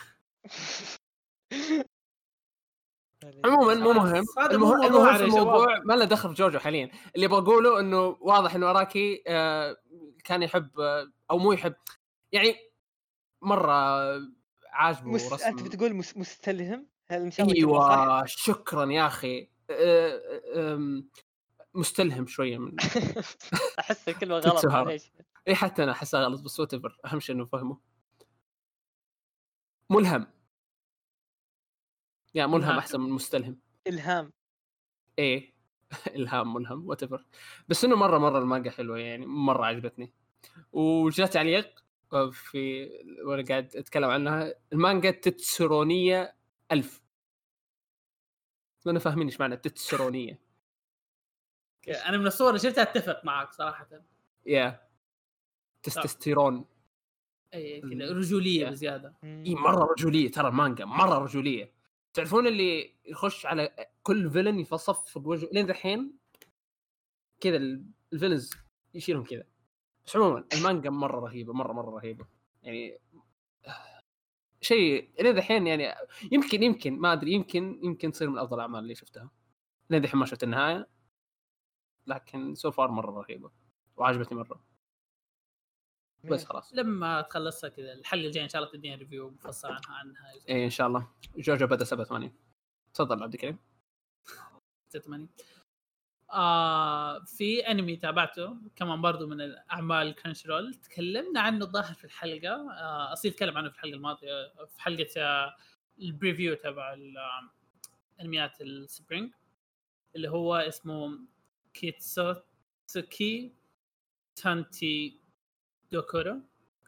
عموما مو مهم. المهم, المهم في. الموضوع ما له دخل في جوجو حاليا. اللي بقوله إنه واضح إنه أراكي آه، كان يحب آه، أو مو يحب يعني مرة عاجبه مس... رسم. أنت بتقول مس... مستلهم؟ هل مسوي كلمة صح؟ أيوه شكرا يا أخي. مستلهم شوية من أحس الكلمة غلط. معليش. إي حتى أنا أحسها غلط بس وات أهم شيء إنه فهمه. ملهم. yeah ملهم ملهم. أحسن من مستلهم. إلهام. إيه إلهام ملهم وات بس إنه مرة مرة المانجا حلوة يعني مرة عجبتني. وجاء تعليق في وأنا قاعد أتكلم عنها المانجا تتسرونية ألف. ما أنا فاهمين إيش معنى تتسرونية. أنا من الصور اللي شفتها أتفق معك صراحة. يا. تستستيرون. أي كذا رجولية يا. بزيادة. إي مرة رجولية ترى المانجا مرة رجولية. تعرفون اللي يخش على كل فيلن يصفق وجهه لين دحين كذا ال- ال villains يشيلهم كذا. بس عموما المانجا مرة رهيبة مرة مرة رهيبة. يعني شيء لين دحين يعني يمكن يمكن ما أدري يمكن يمكن تصير من أفضل الأعمال اللي شفتها. لين دحين ما شفت النهاية. لكن so far مرة رهيبة. وعجبتني مرة. بس خلاص. لما تخلصها كذا الحلقة الجايه إن شاء الله تدينا review مفصل عنها عنها. إيه إن شاء الله. جوجو بدأ 87 تفضل عبد الكريم. 86 آه في انمي تابعته كمان برضو من الأعمال Crunchyroll تكلمنا عنه الظاهر في الحلقة. آه اصيل تكلم عنه في الحلقة الماضية في حلقة آه ال preview تبع أنميات ال spring اللي هو اسمه كيتسوتسوكي تانتي دوكورو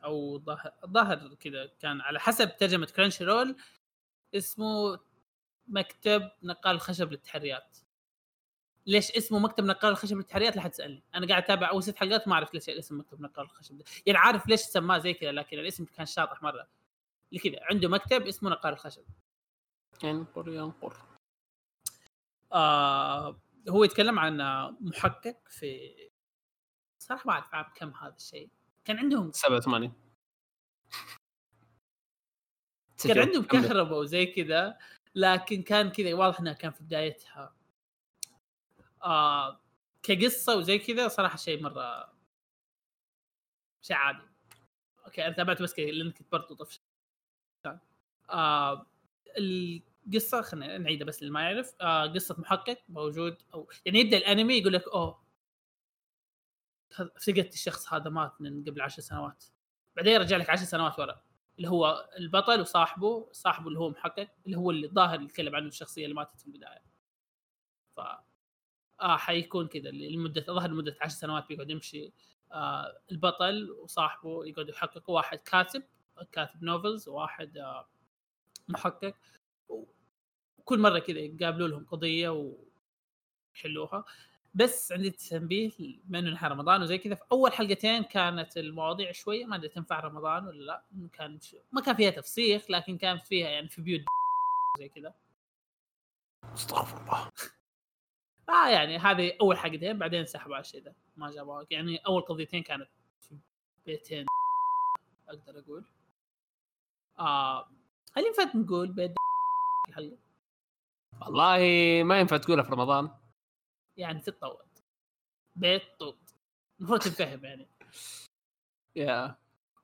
أو ظاهر كذا كان على حسب ترجمة Crunchyroll اسمه مكتب نقال الخشب للتحريات. ليش اسمه مكتب نقال الخشب للتحريات لا حد تسالني أنا قاعد أتابع أول ست حلقات ما أعرف ليش الاسم مكتب نقال الخشب ده. يعني عارف ليش سماه زي كذا لكن الاسم كان شاطح مرة. لكذا عنده مكتب اسمه نقال الخشب. ينقر ينقر. آه هو يتكلم عن محقق في صراحة ما أعرف عام كم هذا الشيء. كان عندهم 87 كان عندهم كهرباء وزي كذا لكن كان كذا واضح إنها كان في بدايتها. آه كقصة وزي كذا صراحة شيء مرة شيء عادي. أوكي أنا تابعته بس لأن كنت برضو طفش آه القصة خلينا نعيدها بس اللي ما يعرف. آه قصة محقق موجود أو يعني يبدأ الأنمي يقول لك أوه فقدت الشخص هذا مات من قبل عشر سنوات. بعدين يرجع لك عشر سنوات ورا اللي هو البطل وصاحبه صاحبه اللي هو محقق اللي هو اللي الظاهر اللي يتكلم عنه الشخصية اللي ماتت في البداية. ف آه حيكون كذا لمدة ظهر لمدة عشر سنوات بيقعد يمشي آه البطل وصاحبه يقعدوا يحققوا واحد كاتب كاتب نوفلز وواحد آه محقق. وكل مرة كذا يقابلوا لهم قضية ويحلوها. بس عندي تنبيه بما انه نهار رمضان وزي كذا. في أول حلقتين كانت المواضيع شوية ما أدري تنفع رمضان ولا لا. كان ش... ما كان فيها تفسيخ لكن كان فيها يعني في بيوت زي كذا. استغفر الله. آه يعني هذه أول حلقتين بعدين سحبوا على الشيء ده ما جابوها يعني أول قضيتين كانت في بيتين أقدر أقول. آه هل ينفع نقول بيت الحلقة والله ما ينفع تقولها في رمضان. يعني تتطور. بيت طوط المفروض تنفهم يعني. يا.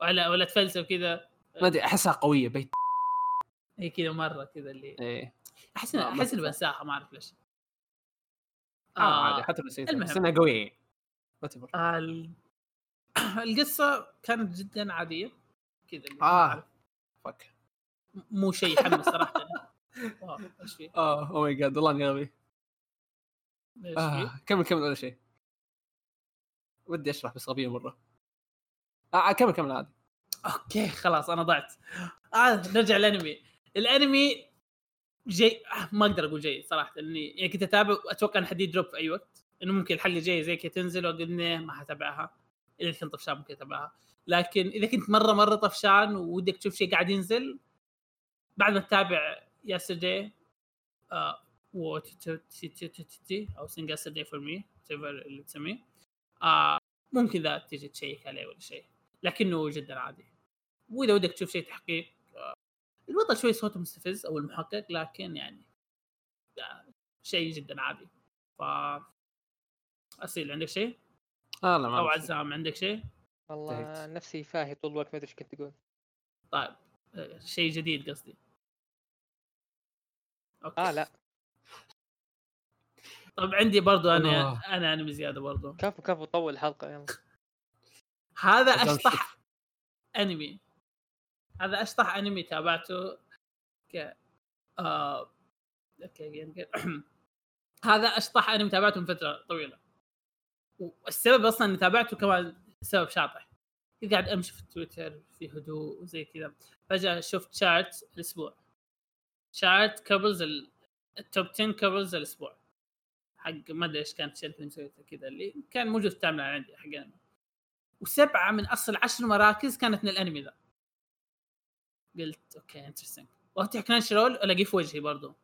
ولا ولا تفلسف كذا. ما أدري أحسها قوية بيت. هي كذا مرة كذا اللي إيه. أحس ما أحس اني. بنساها ما أعرف ليش. آه عادي حتى المهم. بس انها قوية whatever. آه ال- القصة كانت جدا عادية كذا آه. أعرف. فك مو شيء يحمس إيش في؟ آه أو ماي جاد والله إني غبي؟ آه. كمل كمل ولا شيء ودي أشرح بس غبية مرة آه كمل كمل عادي okay خلاص أنا ضعت آه نرجع الانمي الأنمي جي آه، ما أقدر أقول جيد صراحة لأني يعني كنت أتابع أتوقع إن حد ي drop في أي وقت إنه ممكن الحلقة الجاية زي كذا تنزل واقول ما حتابعها إذا كنت طفشان ممكن أتابعها. لكن إذا كنت مره مرة طفشان ودك تشوف شيء قاعد ينزل بعد ما تتابع Yesterday و أو Sing Yesterday for Me اللي تسميه آه ممكن ذا تجي تشيك عليه ولا شيء لكنه جدا عادي. وإذا ودك تشوف شيء تحقيق آه البطل شوي صوته مستفز أو المحقق لكن يعني آه شيء جدا عادي ف اسيل عندك شيء؟ آه لا ما أو. عزام عندك شيء؟ والله. نفسي فاهي طول الوقت ما أدري إيش كنت تقول طيب آه، شيء جديد قصدي okay آه لا طب عندي برضو أنا الله. أنا أنمي زيادة برضو كفو كفو طول الحلقة يلا هذا أشطح أنمي هذا أشطح أنمي تابعته ك آه... okay هذا أشطح أنمي تابعته من فترة طويلة. والسبب أصلا إني تابعته كمان سبب شاطح. كنت قاعد أمشي في تويتر في هدوء وزي كذا. فجأة شفت chart الأسبوع. chart couples ال... ال top 10 couples الأسبوع. حق ما أدري إيش كانت اللي مسويتها كذا اللي كان موجود في عندي حق انمي وسبعة من أصل عشر مراكز كانت من الأنمي ذا. قلت okay interesting وافتح Crunchyroll ألاقيه في وجهي برضو.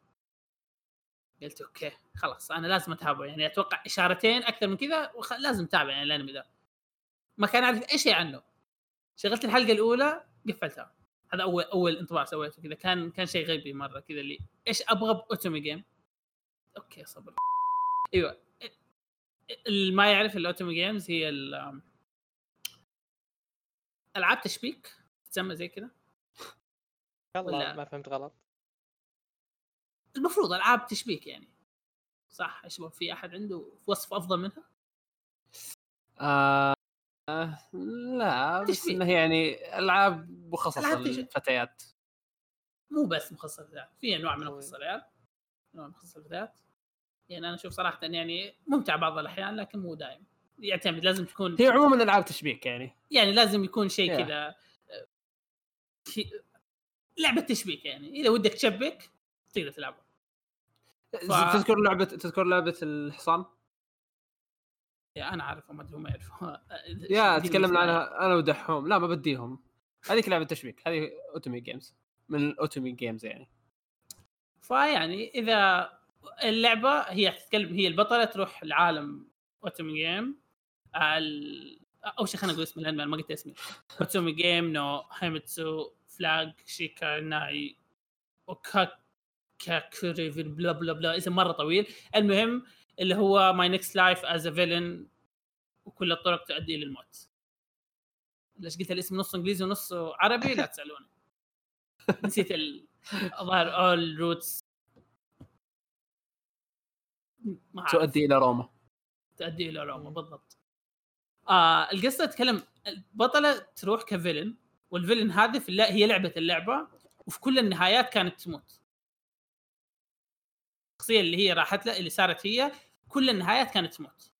قلت okay خلاص أنا لازم أتابعه. يعني أتوقع إشارتين أكثر من كذا وخ... لازم أتابع يعني الأنمي ذا ما كان أعرف أي شيء عنه. شغلت الحلقة الأولى قفلتها. هذا أول أول انطباع سويته كذا. كان كان شيء غبي مرة كذا اللي إيش أبغى ب otome game okay صبر. أيوه. اللي ما يعرف ال otome games هي ال- ألعاب تشبيك تسمى زي كذا. والله ما فهمت غلط. المفروض ألعاب تشبيك يعني. صح؟ يا شباب في أحد عنده وصف أفضل منها؟ آه آه، لا بس. إنه يعني ألعاب مخصصة للفتيات. مو بس مخصص للفتيات في أنواع من أوي. مخصص للعيال أنواع مخصص للفتيات. يعني أنا أشوف صراحة يعني ممتع بعض الأحيان لكن مو دائم يعتمد لازم تكون هي عموما ألعاب تشبيك يعني. يعني لازم يكون شيء. كذا آه، لعبة تشبيك يعني. إذا ودك تشبك تقدر تلعبها. ف- تذكر لعبه تذكر لعبة الحصان؟ yeah أنا عارف ما أدري هم يعرفوا يا تكلمنا. عنها أنا ودحوم لا ما بديهم. هذيك لعبة تشبيك. هذه otome games من ال otome games يعني. فيعني إذا اللعبة هي تتكلم هي البطلة تروح لعالم otome game. أول شيء خلينا نقول اسم الانمي أنا ما قلت اسمي. Otome Game no Hametsu Flag shika Nai Akuyaku بلا بلا بلا اسم مرة طويل. المهم اللي هو My Next Life as a Villain وكل الطرق تؤدي إلى الموت. ليش قلت الاسم نص إنجليزي ونص عربي؟ لا تسألوني. نسيت ال- الظاهر all routes. تؤدي إلى روما. تؤدي إلى روما بالضبط. آه القصة تتكلم البطلة تروح ك villain. وال villain هذه في هي لعبة اللعبة وفي كل النهايات كانت تموت. الشخصية اللي هي راحت لها اللي صارت هي كل النهايات كانت تموت.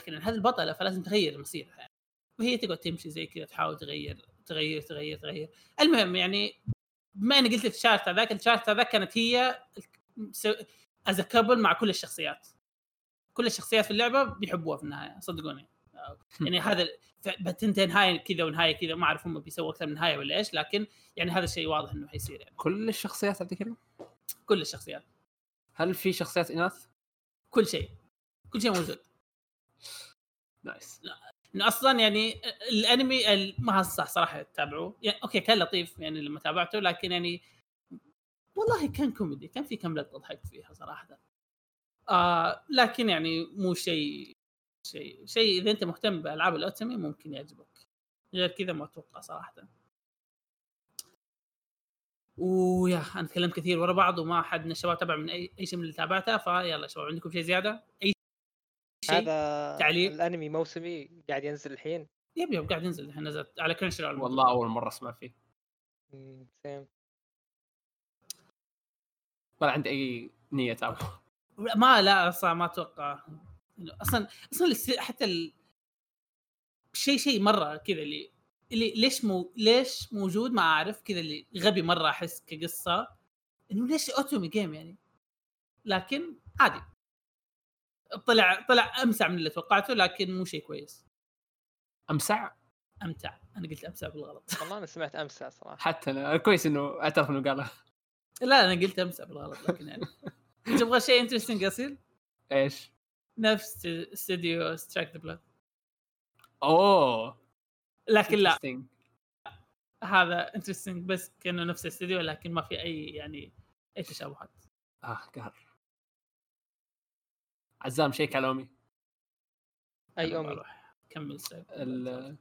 لكن هذه البطلة فلازم تغير مصيرها يعني. وهي تقعد تمشي زي كذا تحاول تغير تغير تغير تغير. المهم يعني بما إني قلت ال chart هذاك ال chart هذاك كانت هي as couple مع كل الشخصيات. كل الشخصيات في اللعبة بيحبوها في النهاية صدقوني. يعني هذا بتنتهي نهاية كذا ونهاية كذا ما أعرف هم بيسووا أكثر من نهاية ولا إيش لكن يعني هذا الشيء واضح إنه حيصير يعني. كل الشخصيات هذه كلها كل الشخصيات. هل في شخصيات إناث؟ كل شيء. كل شيء موجود. nice. إنه أصلا يعني الأنمي ال- ما صح صراحة تتابعوه يعني أوكي كان لطيف يعني لما تابعته لكن يعني والله كان كوميدي. كان في كم لقطة ضحكت فيها صراحة. آه لكن يعني مو شيء شيء شيء إذا أنت مهتم بألعاب ال otome ممكن يعجبك. غير كذا ما أتوقع صراحة. و yeah أنا تكلمت كثير ورا بعض وما حد من الشباب تابع من أي أي شيء من اللي تابعته فيلا يا شباب عندكم شيء زيادة؟ أي شيء؟ هذا تعليق؟ الأنمي موسمي قاعد ينزل الحين. yep yep قاعد ينزل الحين نزلت على Crunch والله أول مرة أسمع فيه. same. ولا عندي أي نية اتابعه ما لا صح ما أتوقع. أصلا أصلا حتى ال... شيء شيء مرة كذا اللي اللي ليش مو ليش موجود ما أعرف كذا اللي غبي مرة أحس كقصة إنه ليش أوتومي جيم يعني؟ لكن عادي. طلع طلع أمسع من اللي توقعته لكن مو شيء كويس. أمسع؟ أمتع. أنا قلت أمسع بالغلط. والله أنا سمعت أمسع صراحة. حتى أنا كويس إنه أعترف إنه قالها لا أنا قلت أمسع بالغلط لكن يعني. تبغى شيء انترستنج اصير إيش؟ نفس استوديو سترايك ذا بلاد أوه. لكن لا. هذا انترستنج بس كأنه نفس الاستوديو لكن ما في أي يعني أي تشابهات. آه قهر. عزام شيك على امي أي امي بروح كمل ال-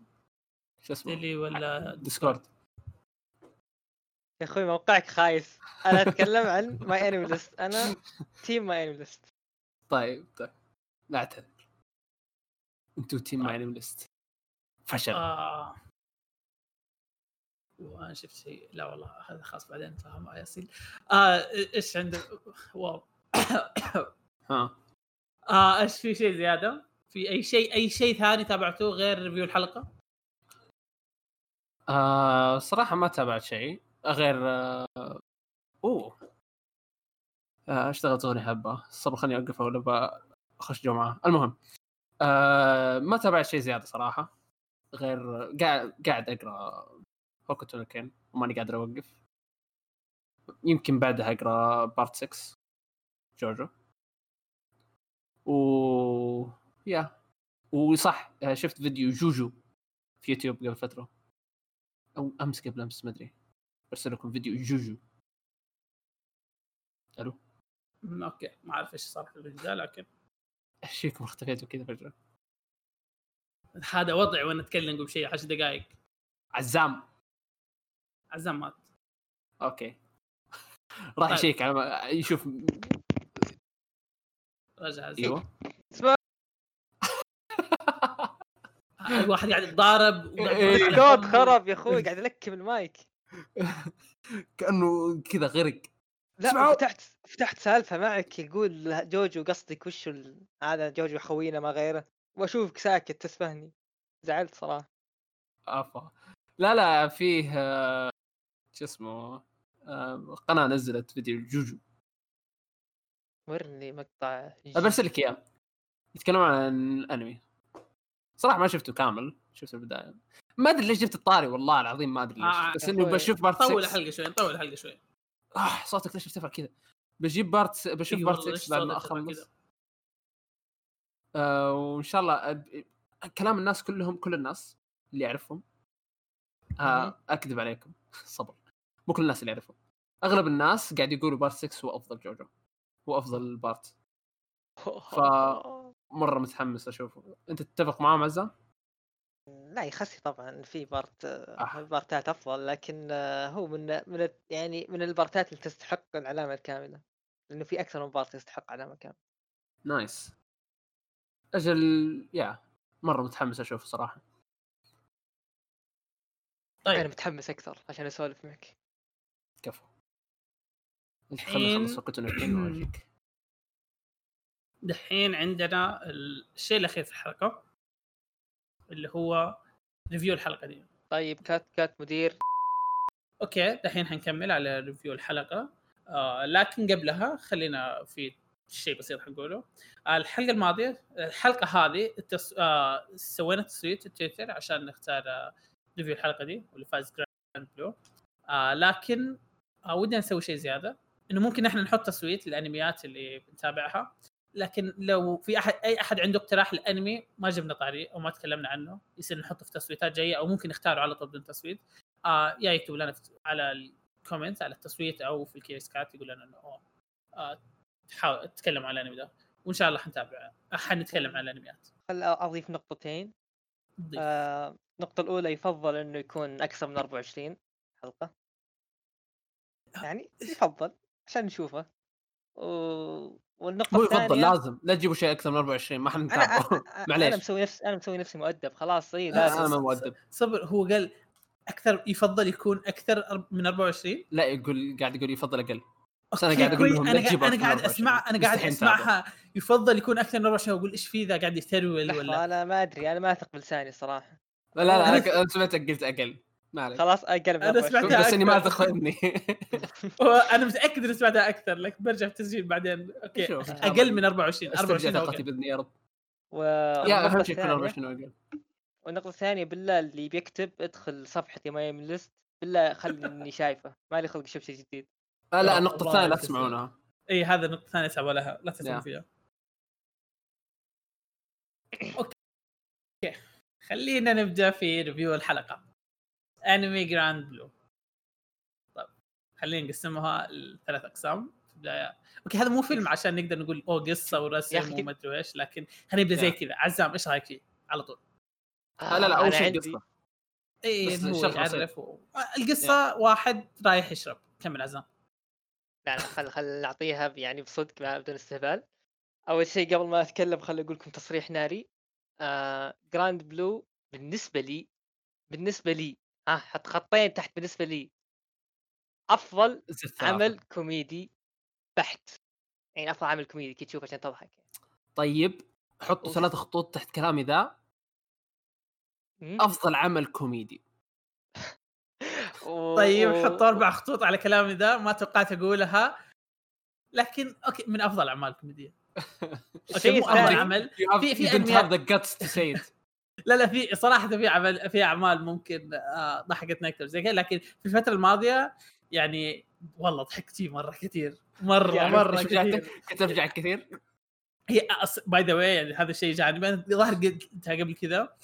شو اسمه؟ اللي ولا Discord يا أخوي موقعك خايس. أنا أتكلم عن ماي انمي ليست أنا team MyAnimeList طيب طيب. نعتذر أنتوا تيم ماي انمي ليست. فشل. آه. وأنا شفت شيء. لا والله هذا خاص بعدين فاهم ياسين آه إيش عندك wow. ها. آه إيش في شيء زيادة؟ في أي شيء أي شيء ثاني تابعته غير review الحلقة؟ آه صراحة ما تابعت شيء. غير آه أوه. آه اشتغلت أغنية حبة. صبر خليني أوقفها ولا بخش جمعة. المهم آه ما تابعت شيء زيادة صراحة. غير قاعد قاعد أقرأ Hokuto no Ken وماني قادر أوقف. يمكن بعدها أقرأ part 6 JoJo و yeah وصح آه، شفت فيديو JoJo في يوتيوب قبل فترة. أو أمس قبل أمس ما أدري. برسل لكم فيديو JoJo. ألو okay ما أعرف إيش صار في الفيديو لكن إيش فيكم اختفيتوا كذا فجأة. هذا وضع وأنا أتكلم قبل شيء 10 دقائق عزام. عزام مات. okay. راح طيب. يشيك على ما يشوف. رجع عزام. أيوه. اسمع الواحد قاعد يتضارب إيه. الكود خرب يا أخوي قاعد الكم المايك. كأنه كذا غرق. لا اسمعوا. فتحت سالفة معك يقول جوجو قصدك وش ال... هذا جوجو خوينا ما غيره وأشوفك ساكت تسفهني زعلت صراحة. افا لا لا فيه آه، شو اسمه آه، قناة نزلت فيديو جوجو. ورني مقطع برسل لك إياه. يتكلمون عن انمي صراحة ما شفته كامل شفت البداية. ما أدري ليش جبت الطاري والله العظيم ما أدري ليش. آه، بس يا انه. بشوف بارت طول 6 الحلقة شوي طول الحلقة شوي. آه صوتك ليش ارتفع كذا؟ بجيب بارت بشوف إي بارت والله، 6 بعد ما اخلص؟ آه وإن شاء الله أب... كلام الناس كلهم كل الناس اللي اعرفهم. آه أكذب عليكم. صبر. مو كل الناس اللي اعرفهم أغلب الناس قاعد يقولوا part 6 هو أفضل جوجو هو أفضل part. ف- مره متحمس أشوفه. أنت تتفق معاهم عزام؟ لا يخسي طبعا في part آه. بارتات أفضل لكن آه، هو من من ال- يعني من البارتات اللي تستحق العلامة الكاملة لأنه في أكثر من part يستحق علامة كاملة. nice. أجل يا مرة متحمس اشوفه صراحة. أنا طيب متحمس أكثر عشان أسولف معك. كفو. أنت خليني الحين- وقت الحين واجيك دحين عندنا الشيء الأخير في الحلقة. اللي هو review الحلقة دي. طيب cut cut مدير. okay دحين حنكمل على review الحلقة. آه لكن قبلها خلينا في شيء بسيط حنقوله. آه الحلقة الماضية الحلقة هذه التص... آه سوينا تصويت في تويتر عشان نختار آه review الحلقة دي واللي فاز Grand Blue آه لكن آه ودنا نسوي شيء زيادة. إنه ممكن إحنا نحط تصويت للأنميات اللي بنتابعها. لكن لو في احد أي أحد عنده اقتراح لأنمي ما جبنا طاري أو ما تكلمنا عنه. يصير نحطه في تصويتات جاية أو ممكن نختاره على طول بدون تصويت. آه يا يكتب لنا على ال comment على التصويت أو في ال Curious Cat يقول لنا انه آه تحاول تتكلم عن الأنمي ده. وإن شاء الله حنتابع آه، حنتكلم عن الأنميات. خل أضيف نقطتين؟ ضيف. آه، النقطة الأولى يفضل إنه يكون أكثر من 24 حلقة. يعني يفضل عشان نشوفه. و... والنقطة مو الثانية يفضل لازم. لا تجيبوا شيء أكثر من 24 ما أنا حنتابعه أنا, أنا معليش. مسوي نفس أنا مسوي نفسي مؤدب خلاص آه، لازم. أنا ما مؤدب. صبر هو قال أكثر يفضل يكون أكثر من 24 لا يقول قاعد يقول يفضل أقل. بس أنا قاعد أقول. لهم أنا لا تجيبوا قاعد أنا أسمع 24. أنا قاعد. اسمعها يفضل يكون أكثر من 24 أقول إيش في ذا؟ قاعد يثرول ولا؟ أنا ما أدري أنا ما أثق بلساني صراحة. لا لا لا أنا- أنا سمعتك قلت أقل. ما عليك. خلاص أقل من أنا 24. سمعتها بس إني ما. تاخذني أنا متأكد إني سمعتها أكثر لك برجع في التسجيل بعدين. أوكي. شوف. أقل من 24 استرجع 24 أو ثقتي أقل. باذني يا رب. و... يا أهم شيء يكون الثانية- 24 واقل والنقطة الثانية بالله اللي بيكتب ادخل صفحتي ماي ليست بالله خلي اني شايفه. ما لي خلق أشوف شيء جديد. آه لا الله الثانية لا. تسمعونها. إي هذا النقطة الثانية سابوا لها لا تسمعوا يا. فيها. okay. okay خلينا نبدأ في review الحلقة. انمي Grand Blue. طيب خلينا نقسمها لثلاث أقسام في البداية. okay هذا مو فيلم عشان نقدر نقول أوه قصة ورسم وما أدري إيش لكن خلينا نبدأ زي. كذا. عزام إيش رأيك فيه؟ على طول. آه لا لا أول أنا شيء قصة. اي بس هو. يعرف. القصة واحد رايح يشرب. كمل عزام. لا لا خل خل نعطيها يعني بصدق بدون استهبال. أول شيء قبل ما أتكلم خل أقول لكم تصريح ناري. آه Grand Blue بالنسبة لي بالنسبة لي ها حط خطين تحت بالنسبة لي. أفضل. عمل كوميدي بحت. يعني أفضل عمل كوميدي كي تشوف عشان تضحك طيب حطوا. ثلاث خطوط تحت كلامي ذا مم. أفضل عمل كوميدي. طيب حطوا أربع خطوط على كلامي ذا ما توقعت أقولها. لكن okay من أفضل الاعمال الكوميديه okay مو أفضل عمل. في- في you لا لا في صراحة في عمل في أعمال ممكن آه، ضحكتنا أكثر زي كذا لكن في الفترة الماضية يعني والله ضحكت فيه مرة كثير مرة يعني مرة؟ كثير كنت ارجع كثير؟ هي by the way يعني هذا الشيء جانبي أنا ظهر قلتها قبل كذا.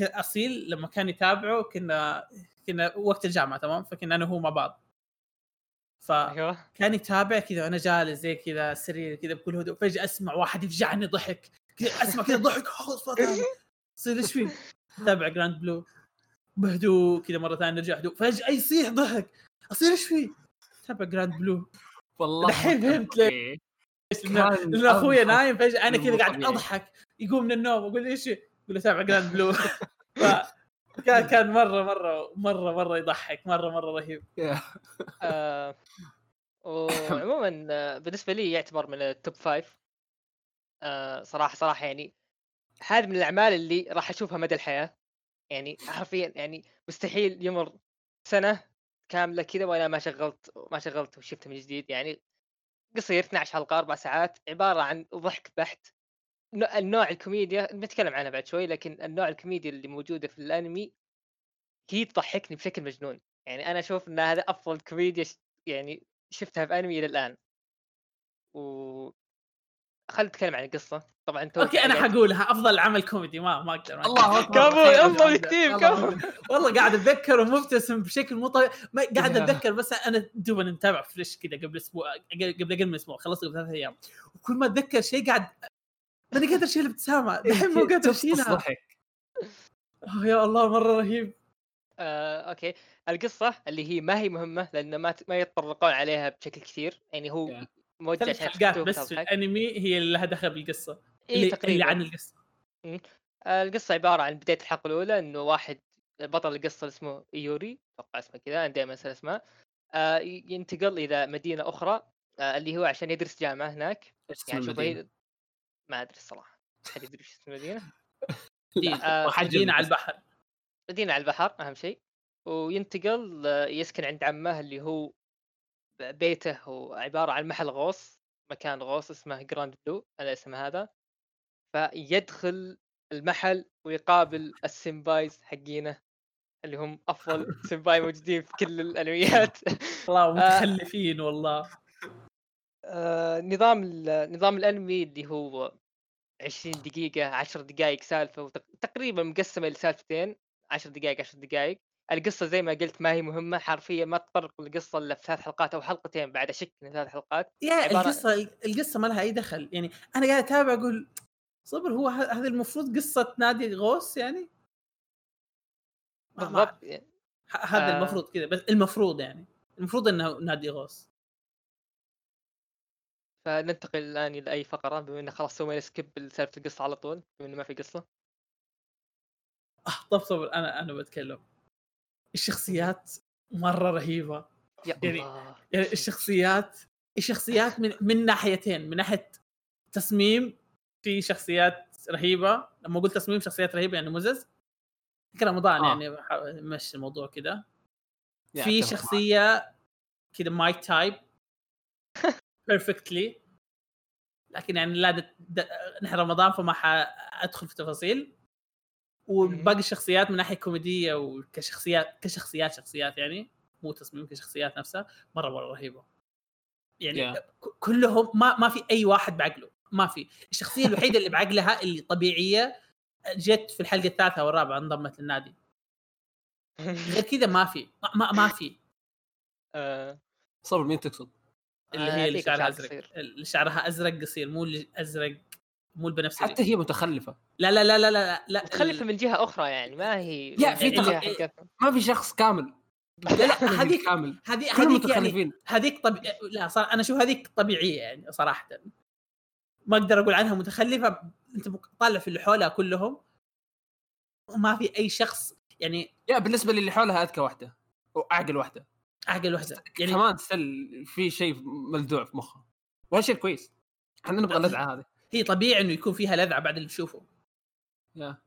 أصيل لما كان يتابعه كنا كنا وقت الجامعة تمام؟ فكنا أنا وهو مع بعض. فكان أيوه. يتابع كذا وأنا جالس زي كذا سرير كذا بكل هدوء فجأة أسمع واحد يفجعني ضحك. كذا أسمع كذا ضحك يصير إيش فيه؟ تابع Grand Blue بهدوء كذا مرة ثانية نرجع هدوء. فجأة يصيح ضحك. أصير إيش فيه؟ تابع Grand Blue والله دحين فهمت ليه. لأن أخوي أضحك نايم فجأة أنا كذا قاعد. أضحك. يقوم من النوم أقول له إيش؟ يقول له تابع Grand Blue ف كان كان مره مره مره مرة يضحك. مره مرة رهيب. آه، وعموما آه، بالنسبة لي يعتبر من ال top five آه، صراحة صراحة يعني هذه من الأعمال اللي راح أشوفها مدى الحياة. يعني حرفيا يعني مستحيل يمر سنة كاملة كذا وأنا ما شغلت ما شغلت وشفته من جديد. يعني قصير 12 حلقة أربع ساعات عبارة عن ضحك بحت. نوع- النوع الكوميديا بنتكلم عنها بعد شوي لكن النوع الكوميديا اللي موجودة في الأنمي هي تضحكني بشكل مجنون. يعني أنا أشوف إن هذا أفضل كوميديا يعني شفتها في أنمي إلى الآن. و خلينا نتكلم عن القصة. طبعا أنت okay أنا حقولها. أفضل عمل كوميدي. ما ما أقدر. الله أكبر. كفو. يلا الله كفو. والله قاعد أتذكر ومبتسم بشكل مو طبيعي. ما- قاعد. أتذكر بس أنا دوبنا نتابع fresh كذا قبل أسبوع قبل أقل من أسبوع خلصت قبل ثلاث أيام. وكل ما أتذكر شيء قاعد ماني قادر اشيل الابتسامه دحين مو قادر اشيلها يا الله مرة رهيب. آه، okay. القصة اللي هي ما هي مهمة لأن ما ت- ما يتطرقون عليها بشكل كثير. يعني هو. موجه ثلاث حلقات بس في. الأنمي هي اللي لها دخل بالقصة. إيه اللي, اللي تقريبا. عن القصة. آه، القصة عبارة عن بداية الحلقة الأولى إنه واحد بطل القصة اسمه ايوري أتوقع اسمه كذا أنا دائما انسى اسمه. آه، ينتقل إلى مدينة أخرى آه، اللي هو عشان يدرس جامعة هناك. إيش يعني شوف ما أدري الصراحة. حد يدري وش اسم المدينة؟ مدينه آه، مدينة على. البحر. مدينة على البحر أهم شيء. وينتقل آه، يسكن عند عمه اللي هو بيته هو عبارة عن محل غوص مكان غوص اسمه Grand Blue على اسم هذا. فيدخل المحل ويقابل ال senpais حقينه اللي هم أفضل senpai موجودين في كل الانميات والله متخلفين والله. آه، نظام نظام الأنمي اللي هو 20 دقيقة 10 دقائق سالفة تقريبا مقسمة لسالفتين 10 دقائق 10 دقائق القصة زي ما قلت ما هي مهمة حرفيا ما تطرق القصة إلا في ثلاث حلقات أو حلقتين بعد اشك من ثلاث حلقات يا عبارة- القصة القصة ما لها أي دخل يعني أنا قاعد أتابع أقول صبر هو ه- هذا المفروض قصة نادي غوص يعني؟ بالضبط هذا آه. المفروض كذا بس المفروض يعني المفروض إنه نادي غوص فننتقل الآن إلى أي فقرة بما إنه خلاص سوينا سكيب لسالفة القصة على طول بما إنه ما في قصة. آه طب صبر أنا أنا بتكلم. الشخصيات مرة رهيبة. يا يعني- الله يعني الشخصيات الشخصيات من من ناحيتين من ناحية تصميم في شخصيات رهيبة. لما قلت تصميم شخصيات رهيبة يعني مزز. رمضان آه. يعني نمشي الموضوع كذا في. شخصية كذا my type بيرفكتلي لكن يعني لا. نحن رمضان فما حادخل في تفاصيل. وباقي الشخصيات من ناحية كوميدية وكشخصيات كشخصيات شخصيات يعني مو تصميم كشخصيات نفسها مره مرة رهيبة. يعني Yeah. كلهم ما ما في أي واحد بعقله ما في. الشخصية الوحيدة اللي بعقلها اللي طبيعية جت في الحلقة الثالثة أو الرابعة انضمت للنادي. غير كذا ما في. ما, ما, ما في. آه، صبر مين تقصد؟ اللي هي اللي شعرها شعر ازرق قصير. اللي شعرها أزرق قصير مو اللي أزرق مو البنفسجي حتى هي متخلفة. لا لا لا لا لا لا. متخلفة من جهة أخرى يعني ما هي يا، في حقتها. ما في شخص كامل. لا لا هذيك كامل. هذه كلهم هذيك يعني متخلفين. هذيك طب... لا صار أنا أشوف هذيك طبيعية يعني صراحة. ما أقدر أقول عنها متخلفة. أنت طالع في اللي حولها كلهم. وما في أي شخص يعني يا بالنسبة للي حولها أذكى واحدة. واعقل واحدة. أعقل وحده يعني كمان ستيل في شيء ملدوع في مخها. وهالشيء كويس. إحنا نبغى اللذعه هذه. هي طبيعي إنه يكون فيها لذعة بعد اللي تشوفه يا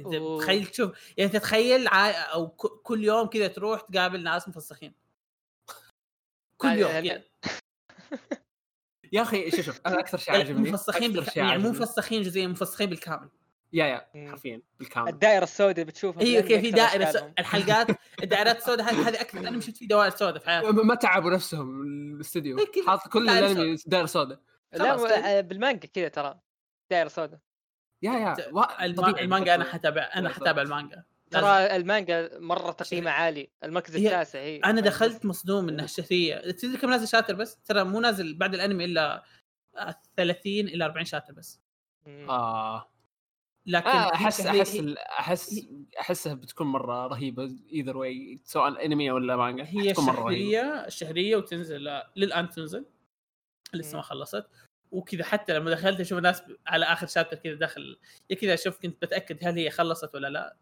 انت. تخيل تشوف يعني تتخيل عا... أو ك... كل يوم كذا تروح تقابل ناس مفسخين كل يوم كذا يا أخي شوف شوف أنا أكثر شيء عجبني مفسخين أكثر بالك... شيء يعني مو عجبني. مفسخين جزئيا مفسخين بالكامل yeah yeah. حرفيا بالكامل الدائرة السوداء بتشوفها أيوه كيف في دائرة. سو... الحلقات الدائرات السوداء هذه هذه أكثر أنا مشيت في دوائر سوداء في حياتي ما تعبوا نفسهم الاستوديو كذا. حاط كل دائرة الأنمي دائرة سوداء لا بالمانجا كذا ترى دائره سوداء yeah yeah. طبيعي المانجا أنا حتابع أنا حتابع. المانجا. ترى المانجا مرة تقييمها عالي المركز هي- التاسع هي أنا دخلت مصدوم انها شهريه تدري كم نازل chapter بس؟ ترى مو نازل بعد الأنمي إلا آه، 30 إلى 40 شاتر بس. آه. لكن آه، أحس أحس أحس أحسها بتكون مرة رهيبة ايذر واي سواء أنمي ولا مانجا هي شهرية شهرية وتنزل آه، للآن تنزل. لسه ما. خلصت. وكذا حتى لما دخلت أشوف الناس على آخر شابتر كذا دخل يا كذا أشوف كنت بتأكد هل هي خلصت ولا لا.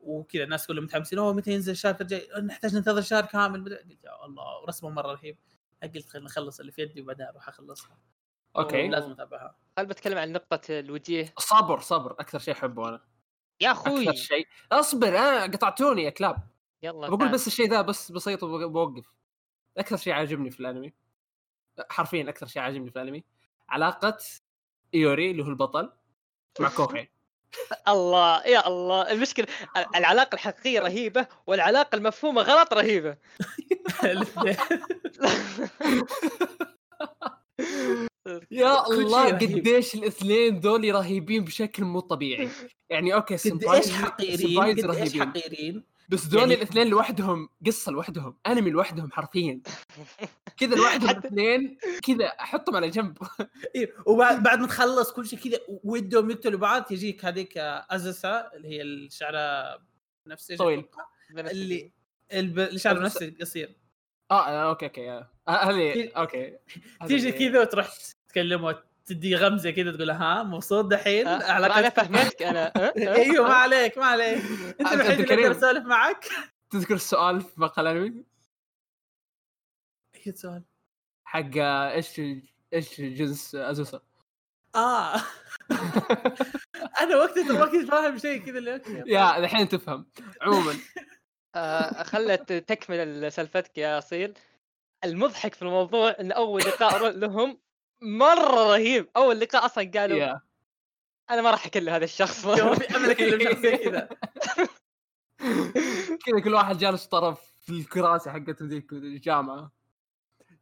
وكذا الناس كلهم متحمسين أوه متى ينزل الشابتر الجاي نحتاج ننتظر شهر كامل. قلت يا الله ورسمه مرة رهيب. قلت خلينا نخلص اللي في يدي وبعدين أروح أخلصها. okay. لازم أتابعها. هل بتكلم عن نقطة الوجيه؟ صبر صبر. أكثر شيء أحبه أنا. يا أخوي. أكثر شيء. أصبر آه قطعتوني يا كلاب. يلا بقول تعال. بس الشيء ذا بس بسيط وبوقف. أكثر شيء عاجبني في الأنمي. حرفيا أكثر شيء عاجبني في الأنمي علاقة إيوري اللي هو البطل مع كوهي الله يا الله. المشكلة ال- العلاقة الحقيقية رهيبة والعلاقة المفهومة غلط رهيبة. الاثنين. يا الله. قديش الاثنين ذولي رهيبين بشكل مو طبيعي. يعني okay قد senpais إيش حقيرين senpais قد إيش رهيبين. حقيرين بس ذولي يعني- الاثنين لوحدهم قصة لوحدهم أنمي لوحدهم حرفيا. كذا لوحدهم حتى- الاثنين كذا أحطهم على جنب. إيه، وبعد بعد ما تخلص كل شيء كذا ودهم يقتلوا بعض تجيك هذيك أزوسا اللي هي الشعر نفسي طويل. اللي الب... الشعر أزوسا. نفسي قصير. آه آه، okay okay آه. آه، هذه okay. تيجي كذا وتروح تكلمه تدي غمزة كذا تقول ها مبسوط دحين أنا علاقتك فهمتك أنا أه؟ أه؟ أيوه ما أه؟ عليك ما عليك أنت الوحيد اللي. أقدر أسولف معك تذكر السؤال في مقهى الانمي أي سؤال حق إيش إيش جنس أزوسا آه أنا وقتها ما كنت فاهم شيء كذا اللي. يا الحين تفهم عموما خلت تكمل سالفتك يا أصيل المضحك في الموضوع إن أول لقاء لهم مرة رهيب. أول لقاء أصلا قالوا يا. أنا ما راح اكلم هذا الشخص. ما في أمل اكلم شخص زي كذا. كذا كل واحد جالس طرف في الكراسي حقتهم ذيك الجامعة.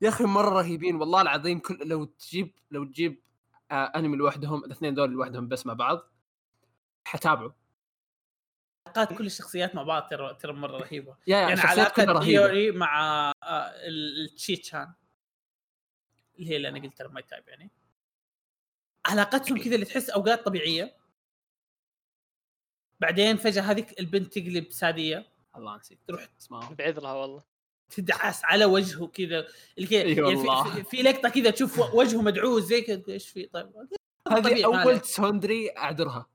يا أخي مرة رهيبين. والله العظيم كل لو تجيب لو تجيب آه أنمي لوحدهم الاثنين دول لوحدهم بس مع بعض حتابعوا علاقات كل الشخصيات مع بعض ترى ترى مرة رهيبة. يا يعني علاقة ايوري مع آه، ال- التشيتشان اللي هي اللي أنا قلت ترى my type يعني. علاقتهم كذا اللي تحس أوقات طبيعية. بعدين فجأة هذيك البنت تقلب ساديه الله نسيت تروح اسمها. بعذرها والله. تدعس على وجهه كذا اللي يعني والله. في, في, لقطة كذا تشوف وجهه مدعوس زي كذا إيش في؟ طيب هذه طبيعي، ما اول. tsundere أعذرها.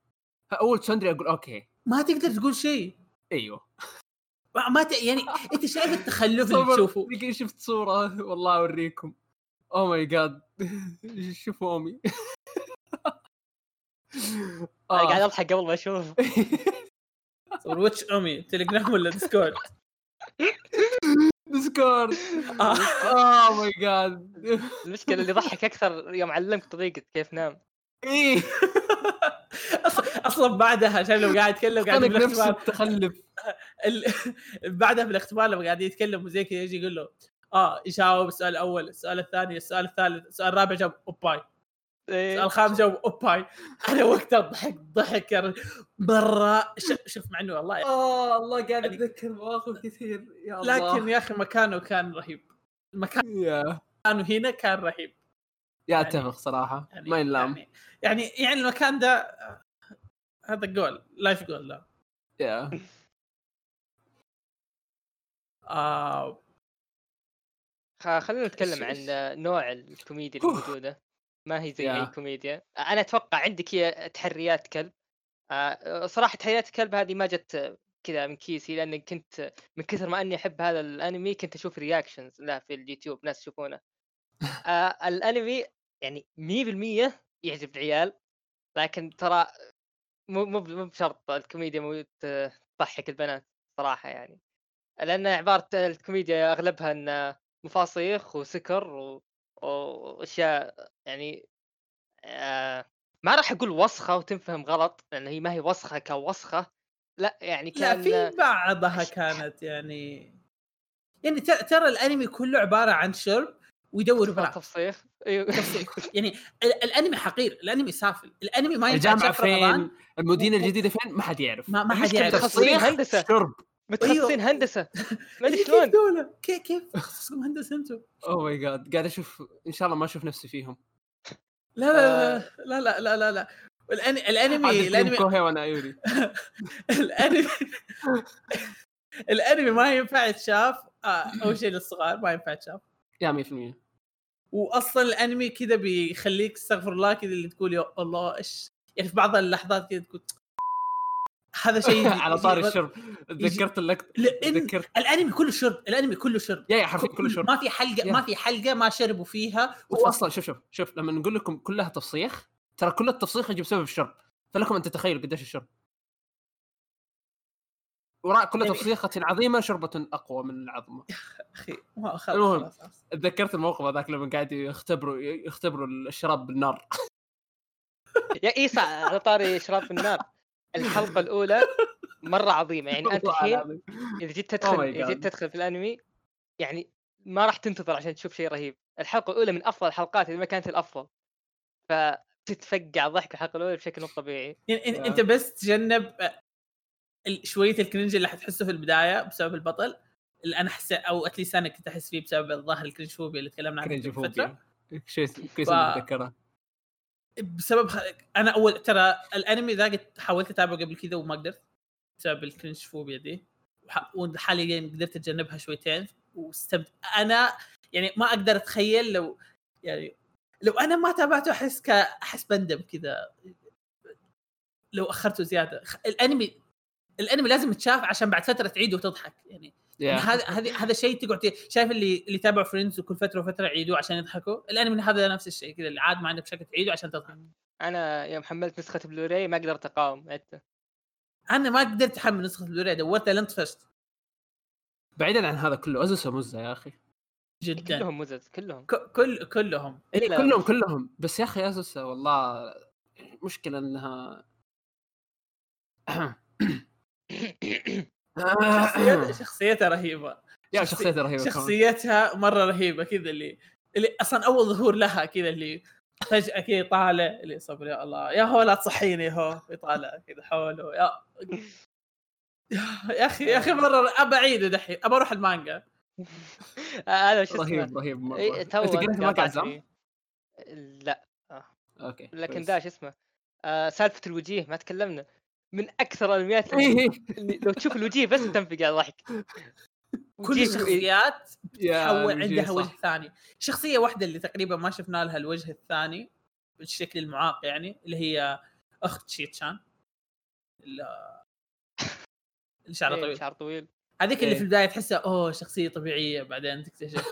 أول tsundere أقول okay. ما تقدر تقول شيء. أيوه. ما ما ت... يعني أنت شايف التخلف اللي تشوفه؟ شفت صورة والله أوريكم. oh my God شوفوا أمي. أنا قاعد آه. أضحك قبل ما أشوف. which أمي؟ تليجرام ولا ديسكورد ديسكورد. oh my God المشكلة اللي ضحك أكثر يوم علمك طريقة كيف نام. إيه. أصلا بعدها عشان لو قاعد يتكلم قاعد بالاختبار التخلف ال- بعدها بالاختبار لما قاعد يتكلم وزي كذا يجي يقول له آه يجاوب السؤال الأول السؤال الثاني السؤال الثالث السؤال الرابع جاوب oppai. إيه. السؤال الخامس جاوب oppai. أنا وقتها ضحك ضحك. مرة شوف مع إنه والله آه الله قاعد اتذكر مواقف كثير. يا الله. لكن يا أخي مكانه كان رهيب. المكان yeah. هنا كان رهيب. yeah أتفق صراحة. يعني ما ينلام يعني يعني, يعني المكان ده هذا goal life goal لا. يا. آه. خلينا نتكلم عن نوع الكوميديا. الموجوده ما هي زي. أي كوميديا. أنا أتوقع عندك هي تحريات كلب. آه، صراحة تحريات الكلب هذه ما جت كذا من كيسي لأن كنت من كثر ما أني أحب هذا الأنمي كنت أشوف reactions له في اليوتيوب ناس يشوفونه. آه، الأنمي يعني 100% يعجب العيال لكن ترى مو مو مو بشرط الكوميديا مو تضحك البنات صراحة يعني. لأن عبارة الكوميديا أغلبها إن مفاصيخ وسكر و... وأشياء يعني آه ما راح أقول وسخة وتنفهم غلط لأن هي ما هي وسخة كوسخة لا يعني لا كان في بعضها كانت يعني يعني ترى ترى الأنمي كله عبارة عن شرب ويدور براء تفصيخ. أيوه. يعني ال- الأنمي حقير الأنمي سافل الأنمي ما ينفع الجامعة يتشاف في رمضان فين؟ المدينة الجديدة فين؟ ما حد يعرف. ما ما حد يعرف. تخصصين تصريخ، هندسة. شرب. متخصصين هندسة. ما ادري كيف شلون كيف كيف تخصصكم هندسة أنتم؟ oh my God قاعد أشوف إن شاء الله ما أشوف نفسي فيهم. لا لا لا لا لا لا لا الأني- الأنمي الأنمي. كوهي وأنا ايوري الأنمي. الأنمي ما ينفع يتشاف. آه، أول شيء للصغار ما ينفع يتشاف. yeah 100% واصلا الأنمي كذا بيخليك استغفر الله كذا اللي تقول يا الله إيش؟ يعني في بعض اللحظات كذا تقول هذا شيء على غ- الشرب. تذكرت اللقطه لأن تذكرت الأنمي كله شرب الأنمي كله شرب. يا يا حرفيا كله شرب. ما في حلقه يا. ما في حلقة ما شربوا فيها. هو أصلا شوف شوف شوف لما نقول لكم كلها تفصيخ ترى كل التفصيخ يجي بسبب الشرب. فلكم أن تتخيلوا قديش الشرب. وراء كل يعني- تفصيخة عظيمة شربة أقوى من العظمة. أخي ما خلاص المهم. تذكرت الموقف هذاك لما قاعد يختبروا يختبروا الشراب بالنار. يا إيسا على طاري شراب النار الحلقة الأولى مرة عظيمة. يعني أنت الحين. إذا جيت Oh تدخل إذا جيت. تدخل في الأنمي يعني ما راح تنتظر عشان تشوف شيء رهيب. الحلقة الأولى من أفضل الحلقات إذا ما كانت الأفضل. فتتفقع ضحك الحلقة الأولى بشكل مو طبيعي. يعني yeah. أنت بس تجنب آه، شوية ال cringe اللي حتحسه في البداية بسبب البطل اللي أنا حسيت أو at least أنا كنت أحس فيه بسبب الظاهر ال cringe phobia اللي تكلمنا عنها cringe phobia شيء كويس ف- بسبب خ... أنا اول ترى الأنمي ذا قد حاولت أتابعه قبل كذا وما قدرت بسبب ال cringe phobia دي وح- وحاليا قدرت أتجنبها شويتين واستمتع أنا يعني ما أقدر أتخيل لو يعني لو أنا ما تابعته أحس ك أحس بندم كذا لو أخرته زيادة الانمي الأنمي لازم يتشاف عشان بعد فترة تعيد وتضحك يعني. هذا هذا هذا شيء تقعد شايف اللي اللي تابعوا Friends وكل فترة وفترة يعيدوه عشان يضحكوا؟ الانمي هذا نفس الشيء كذا اللي عاد ما عندك بشكل تعيده عشان تضحك. أنا يوم حملت نسخة بلوراي ما قدرت أقاوم عدته. أنا ما قدرت أحمل نسخة البلوراي دورتها لين طفشت. بعيدا عن هذا كله ازوسا مزه يا أخي. جدا. كلهم مزز كلهم. كل كلهم. إيه كلهم. كلهم بس يا أخي ازوسا والله مشكلة إنها شخصيتها شخصيتها رهيبة. يا شخصي- شخصيته رهيبة كمان. شخصيتها مرة رهيبة كذا اللي اللي أصلا أول ظهور لها كذا اللي فجأة كذا طالع اللي صبر يا الله. يا هو لا تصحيني هو. يطالع كذا حوله. يا يا أخي يا أخي مرة أبى أعيده دحين. أبى أروح المانجا. هذا شو رهيب رهيب مرة. إيه، أنت قريت المانجا عزام؟ لا. okay لكن. ذا شو اسمه. آه سالفة الوجيه ما تكلمنا. من أكثر الأنميات اللي, إيه. اللي لو تشوف الوجيه بس تنفقع ضحك كل وجيه- الشخصيات يا تحول عندها صح. وجه ثاني. شخصية واحدة اللي تقريبا ما شفنا لها الوجه الثاني بالشكل المعاق يعني اللي هي أخت شيتشان. اللي شعرها إيه، طويل. شعر طويل. هذيك اللي إيه. في البداية تحسها أوه شخصية طبيعية. بعدين تكتشف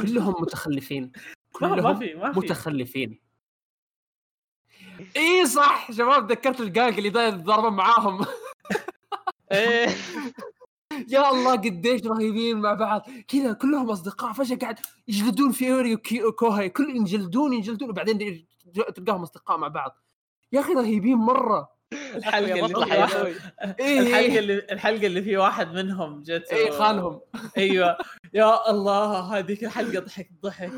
كلهم متخلفين. ما ما كلهم في ما في. متخلفين. اي صح. شباب تذكرت الجانج اللي داير ضربه معاهم. إيه. يا الله قديش رهيبين مع بعض. كذا كلهم أصدقاء. فجأة قاعد يجلدون ايوري وكوهي كل ينجلدون ينجلدون وبعدين تلقاهم أصدقاء مع بعض. يا أخي رهيبين مرة. الحلقة اللي فيها. إيه. الحلقة إيه. اللي الحلقة اللي في واحد منهم جت إيه خانهم. أيوه. يا الله هذيك الحلقة ضحك ضحك.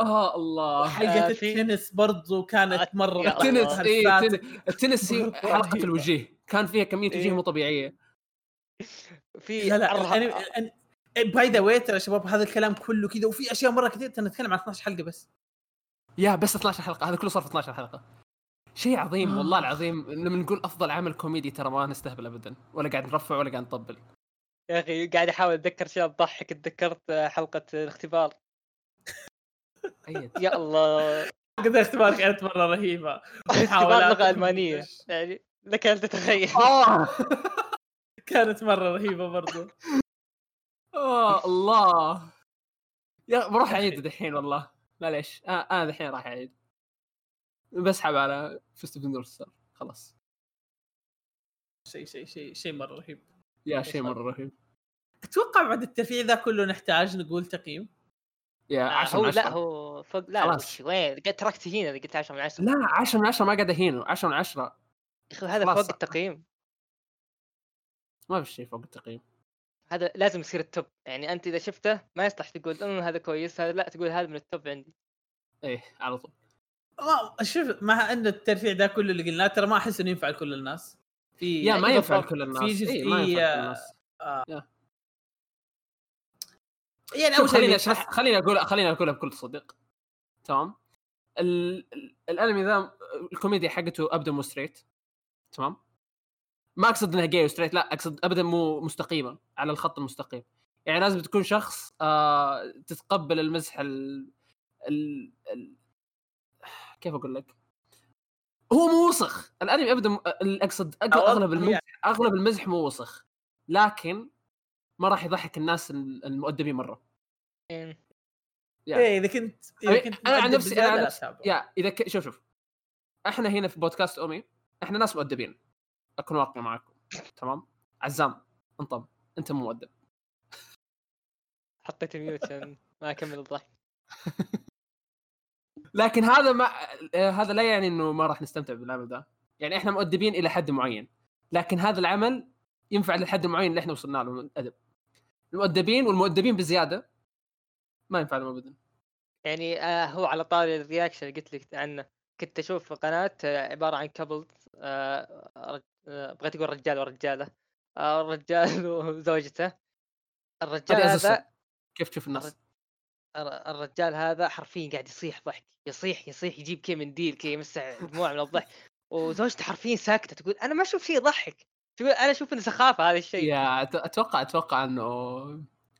آه الله. حلقة آه، التنس برضو كانت مرة يا التنس هرسات. التنس- هي حلقة. الوجيه. كان فيها كمية وجيه إيه. مو طبيعية. في لا by the way ترى يا شباب هذا الكلام كله كذا وفي أشياء مرة كثير ترى نتكلم عن 12 حلقة بس. yeah بس 12 حلقة. هذا كله صار في 12 حلقة. شيء عظيم آه. والله العظيم. لما نقول أفضل عمل كوميدي ترى ما نستهبل ابدا. ولا قاعد نرفع ولا قاعد نطبل. يا أخي قاعد أحاول أتذكر شيء تضحك تذكرت حلقة الاختبار. يا الله. قد اختبار كانت مرة رهيبة. اختبار لغة ألمانية. يعني لك أن تتخيل. آه. كانت مرة رهيبة برضو. آه الله. يا بروح أعيد دحين والله. معليش. آه أنا دحين راح أعيد. بسحب على Fist of Star خلاص. شيء شيء شيء شيء مرة رهيب. yeah شيء مرة رهيب. أتوقع بعد الترفيه ذا كله نحتاج نقول تقييم؟ يا آه، 10 هو من 10 لا هو فوق لا خلاص. وين؟ قد تركت هنا قلت 10 من 10 لا 10 من 10 ما قاعد اهينه 10 من 10 يا أخي هذا. فوق التقييم. ما في شيء فوق التقييم. هذا لازم يصير التوب يعني أنت إذا شفته ما يصلح تقول أمم هذا كويس. هذا لا تقول هذا من التوب عندي. إيه على طول. ما شوف مع إن الترفيه ده كله اللي قلناه ترى ما أحس إنه ينفع لكل الناس. في يا ما إيه ينفع. لكل الناس. في إيه جزئية- لكل الناس. يعني أول شيء خليني اشرح خليني أقول خليني اقولها بكل صدق تمام؟ ال... ال- الأنمي ذا الكوميديا حقته ابدا مو straight تمام؟ ما أقصد إنها جاي و straight لا أقصد ابدا مو مستقيمه على الخط المستقيم. يعني لازم تكون شخص آه تتقبل المزح ال... ال... ال... كيف أقول لك؟ هو مو وسخ. الأنمي ابدا أقصد أغلب المزح يعني. أغلب المزح مو وسخ. لكن ما راح يضحك الناس المؤدبين مرة. إيه. يا. إيه إذا كنت إذا كنت أنا عن نفسي- أنا عن نفسي-. يا إذا ك... شوف شوف. إحنا هنا في بودكاست أومي إحنا ناس مؤدبين. أكون واقعي معاكم. تمام؟ عزام انطم أنت مو مؤدب. حطيت ميوت ما أكمل الضحك. لكن هذا ما آه، هذا لا يعني إنه ما راح نستمتع بالعمل ده. يعني إحنا مؤدبين إلى حد معين. لكن هذا العمل ينفع للحد المعين اللي إحنا وصلنا له من الادب المؤدبين والمؤدبين بزيادة ما ينفع لهم ابدا. يعني آه هو على طاري ال reaction اللي قلت لك عنه. كنت أشوف قناة آه، عبارة عن couple آه آه، بغيت أقول رجال ورجالة. آه الرجال وزوجته. الرجال. هذا كيف تشوف الناس؟ الرجال هذا حرفيا قاعد يصيح ضحك يصيح يصيح يجيب كي منديل كي يمسح دموع من الضحك. وزوجته حرفيا ساكتة تقول أنا ما أشوف شيء يضحك. تقول أنا أشوف إنه سخافة هذا الشيء يا أتوقع أتوقع إنه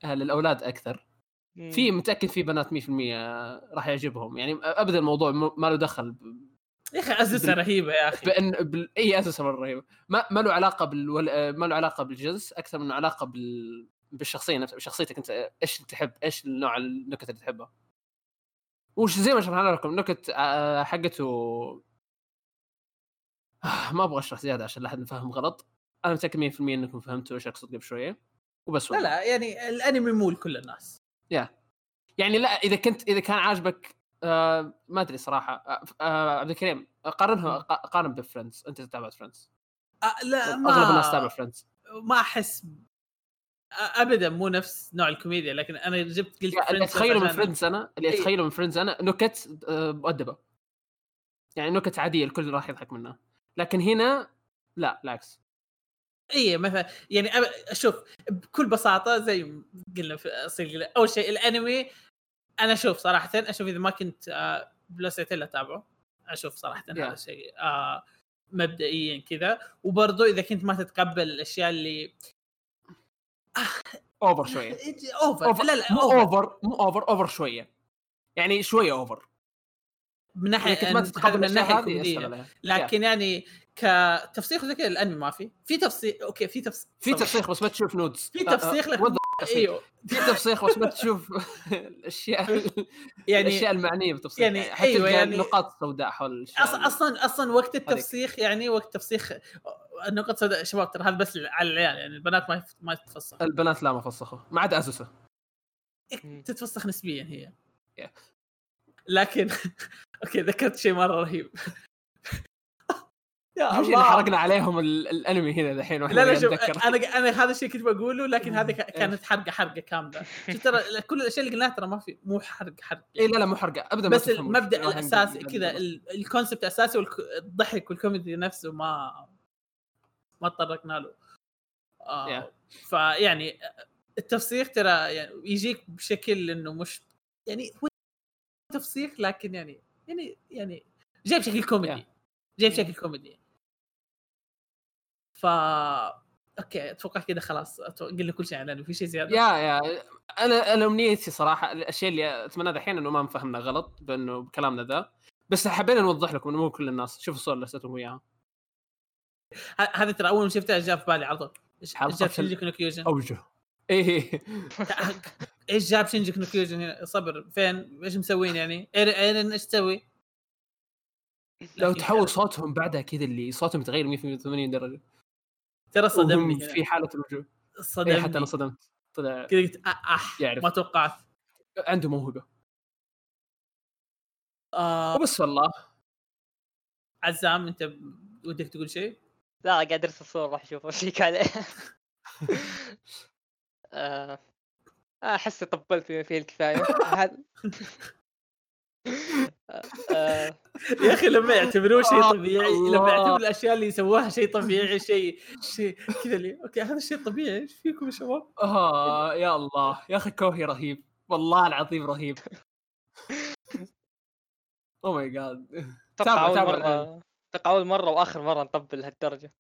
أهل الأولاد أكثر. مم. في متأكد في بنات 100% راح يعجبهم. يعني ابدا الموضوع ما له دخل ب- يا أخي اسسها بال- رهيبة يا أخي. بان بال... إي أساسا مرة رهيبة. ما ما له علاقة بال ما له علاقة بالجنس أكثر من علاقة بال... بالشخصية نفسها بشخصيتك أنت إيش تحب؟ إيش النوع النكت اللي تحبها وش زي ما شرحنا لكم نكت آه، حقته آه، ما أبغى أشرح زيادة عشان لا أحد يفهم غلط. أنا متأكد 100% إنكم فهمتوا إيش أقصد قبل شوية. وبس لا. لا يعني الأنمي مو لكل الناس. يعني لا إذا كنت إذا كان عاجبك آه ما أدري صراحة آه آه عبد الكريم قارنها قا- قارن ب Friends أنت تتابع Friends. آه لا ما اغلب الناس تتابع Friends. ما أحس آه، ابدا مو نفس نوع الكوميديا لكن أنا جبت قلت يعني اللي Friends أتخيله من Friends أنا اللي إيه. أتخيله من Friends أنا نكت آه، مؤدبة. يعني نكت عادية الكل راح يضحك منها. لكن هنا لا بالعكس. اي مثلا يعني أب- شوف بكل بساطة زي قلنا في أول شيء الأنمي أنا أشوف صراحة أشوف إذا ما كنت آه، إلا أتابعه. أشوف صراحة Yeah. هذا الشيء آه، مبدئيا كذا. وبرضه إذا كنت ما تتقبل الأشياء اللي over شوية. over لا لا مو over over مو over over شوية. يعني شوية over من يعني ناحيه كنت ما تتقبل من الكوميديه عليها. لكن يعني كتفسيخ زي كذا الأنمي ما في. في تفسيخ okay في تفسيخ في تفسيخ بس ما تشوف nudes في تفسيخ لك وضح تفسيخ. إيوه. في تفسيخ بس ما تشوف الأشياء يعني الأشياء المعنية بالتفسيخ يعني حتى أيوة، يعني يعني- نقاط سوداء حول أصلا أصلا أصلا وقت التفسيخ يعني وقت تفسيخ النقطة شباب ترى هذا بس على العيال يعني البنات ما ما تتفسخ البنات لا ما فسخوا. ما عدا ازوسا مم. تتفسخ نسبيا هي. Yeah. لكن okay ذكرت شيء مرة رهيب. يا اهم شيء إن حرقنا عليهم ال- الأنمي هنا الحين وإحنا لا لا شوف. أنا أنا هذا الشيء كنت بقوله لكن هذه ك- إيه. كانت حرقة حرقة كاملة. شوف ترى كل الأشياء اللي قلناها ترى ما في مو حرق حرق اي لا لا مو حرقة. ابدا بس المبدأ الأساسي كذا ال concept الاساسي والضحك والكوميدي نفسه ما ما تطرقنا له. آه Yeah. فيعني التفسيخ ترى يعني يجيك بشكل إنه مش يعني هو تفسيخ لكن يعني يعني يعني جاي بشكل كوميدي. Yeah. جاي بشكل كوميدي. ف okay أتوقع كذا خلاص. قلنا كل شيء عنه. في شيء زيادة؟ yeah yeah. أنا أنا أمنيتي صراحة الأشياء اللي أتمنى دحين إنه ما فهمنا غلط بإنه بكلامنا ذا. بس حبينا نوضح لكم إنه مو كل الناس. شوفوا الصور اللي ارسلتهم اياها ه- هذه ترى أول ما شفتها جاء في بالي على طول. إيش جاب في شينجي كونو كيوجن أوجه. إيه. إيش جاب شينجي كونو كيوجن هنا؟ صبر. فين؟ إيش مسوين يعني؟ ايرن إيش تسوي؟ لو تحول صوتهم بعدها كذا اللي صوتهم يتغير 180 درجة. ترى صدمني هنا في حالة الرجوع اي صدمني. حتى أنا صدمت. طلع كذا قلت أح يعرف. ما توقعت. عنده موهبة. آه. وبس والله. عزام أنت ودك تقول شيء؟ لا قاعد أرسل صور راح أشوف اشيك عليه آه، أحس طبلت بما فيه الكفاية. آه، يا أخي لما يعتبروه شيء آه، طبيعي لما. يعتبروا الأشياء اللي سووها شيء طبيعي شيء شيء كذا اللي أوكي هذا الشيء طبيعي إيش فيكم يا شباب؟ آه يا الله. يا أخي كوهي رهيب. والله العظيم رهيب. أو ماي جاد تابع- تابع أتوقع أول مرة وآخر مرة نطبل لهالدرجة.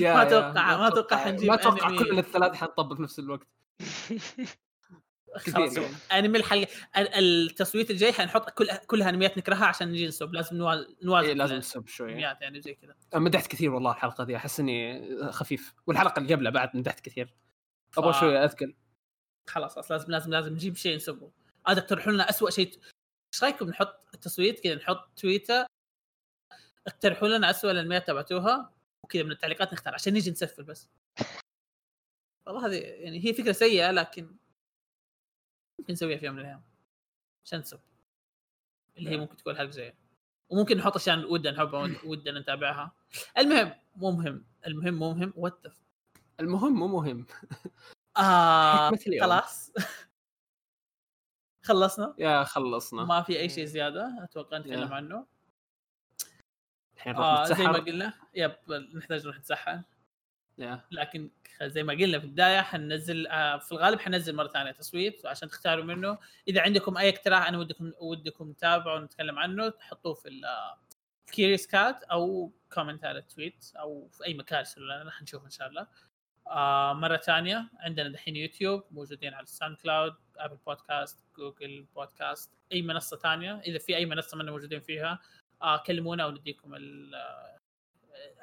ما أتوقع- ما أتوقع حنجيب ما أتوقع. كلنا الثلاث حنطبل في نفس الوقت. خلاص يعني. أنمي الحلقة ال- التصويت الجاي حنحط كل كلها انميات نكرهها عشان نجي نسب لازم نوا- نوازن إيه لازم نسب شوي يعني زي كذا. مدحت كثير والله الحلقة دي أحس إني خفيف. والحلقة اللي قبلها بعد مدحت كثير. ف- أبغى شوي اثقل خلاص أصلاً لازم لازم لازم نجيب شيء نسبه. عاد اقترحوا لنا اسوء شيء. إيش رأيكم نحط التصويت كذا نحط تويتر اقترحوا لنا اسوء الانميات تبعتوها وكذا من التعليقات نختار عشان نيجي نسفل بس. والله هذه يعني هي فكرة سيئة لكن ممكن نسويها في يوم من الأيام. عشان نسب اللي هي ممكن تكون حلقة زيها وممكن نحط أشياء ودنا نحبها ودنا نتابعها. المهم مو مهم. المهم مو مهم. وات المهم مو مهم. آه. خلاص. خلصنا؟ yeah خلصنا. ما في أي شيء زيادة أتوقع نتكلم. عنه. الحين نروح آه زي ما نتسحر. قلنا yep نحتاج نروح نتسحر. Yeah. لكن زي ما قلنا في البداية حننزل آه في الغالب حننزل مرة ثانية تصويت عشان تختاروا منه. إذا عندكم أي اقتراح أنا ودكم ودكم تتابعوا ونتكلم عنه تحطوه في ال CuriousCat أو comment على ال tweet أو في أي مكان ارسلوا لنا حنشوف إن شاء الله. آه مرة ثانية عندنا دحين يوتيوب موجودين على الساوند كلاود ابل بودكاست جوجل بودكاست أي منصة ثانية إذا في أي منصة منا موجودين فيها. آه كلمونا ونديكم ال آه،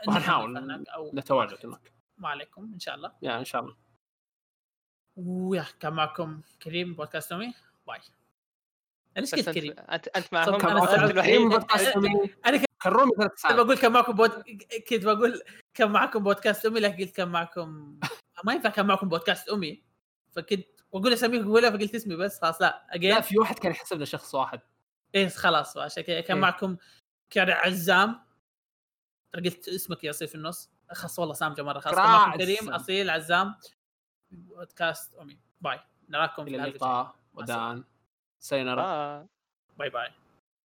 هناك أو نتواجد هناك. ما عليكم إن شاء الله. يا إن شاء الله. ويا كان معكم كريم بودكاست امي باي. أنا إيش قلت كريم؟ أنت, أنت معهم؟ الوحيد كريم بودكاست أمي. أنا كنت كرومي ثلاث ساعات. بقول كان معكم بود... كنت بقول كان معكم بودكاست امي لكن قلت كان معكم ما ينفع كان معكم بودكاست امي فكنت بقول اساميكم كلها فقلت اسمي بس خلاص لا لا في واحد كان يحسبنا شخص واحد. إيه خلاص عشان كذا كان إيه. معكم كان عزام. قلت اسمك يا في النص. خلاص والله سامجه مرة. خلاص كريم. أصيل عزام. بودكاست. امي باي. نراكم في الحلقة اللقاء. ودان. سينارا آه. باي باي.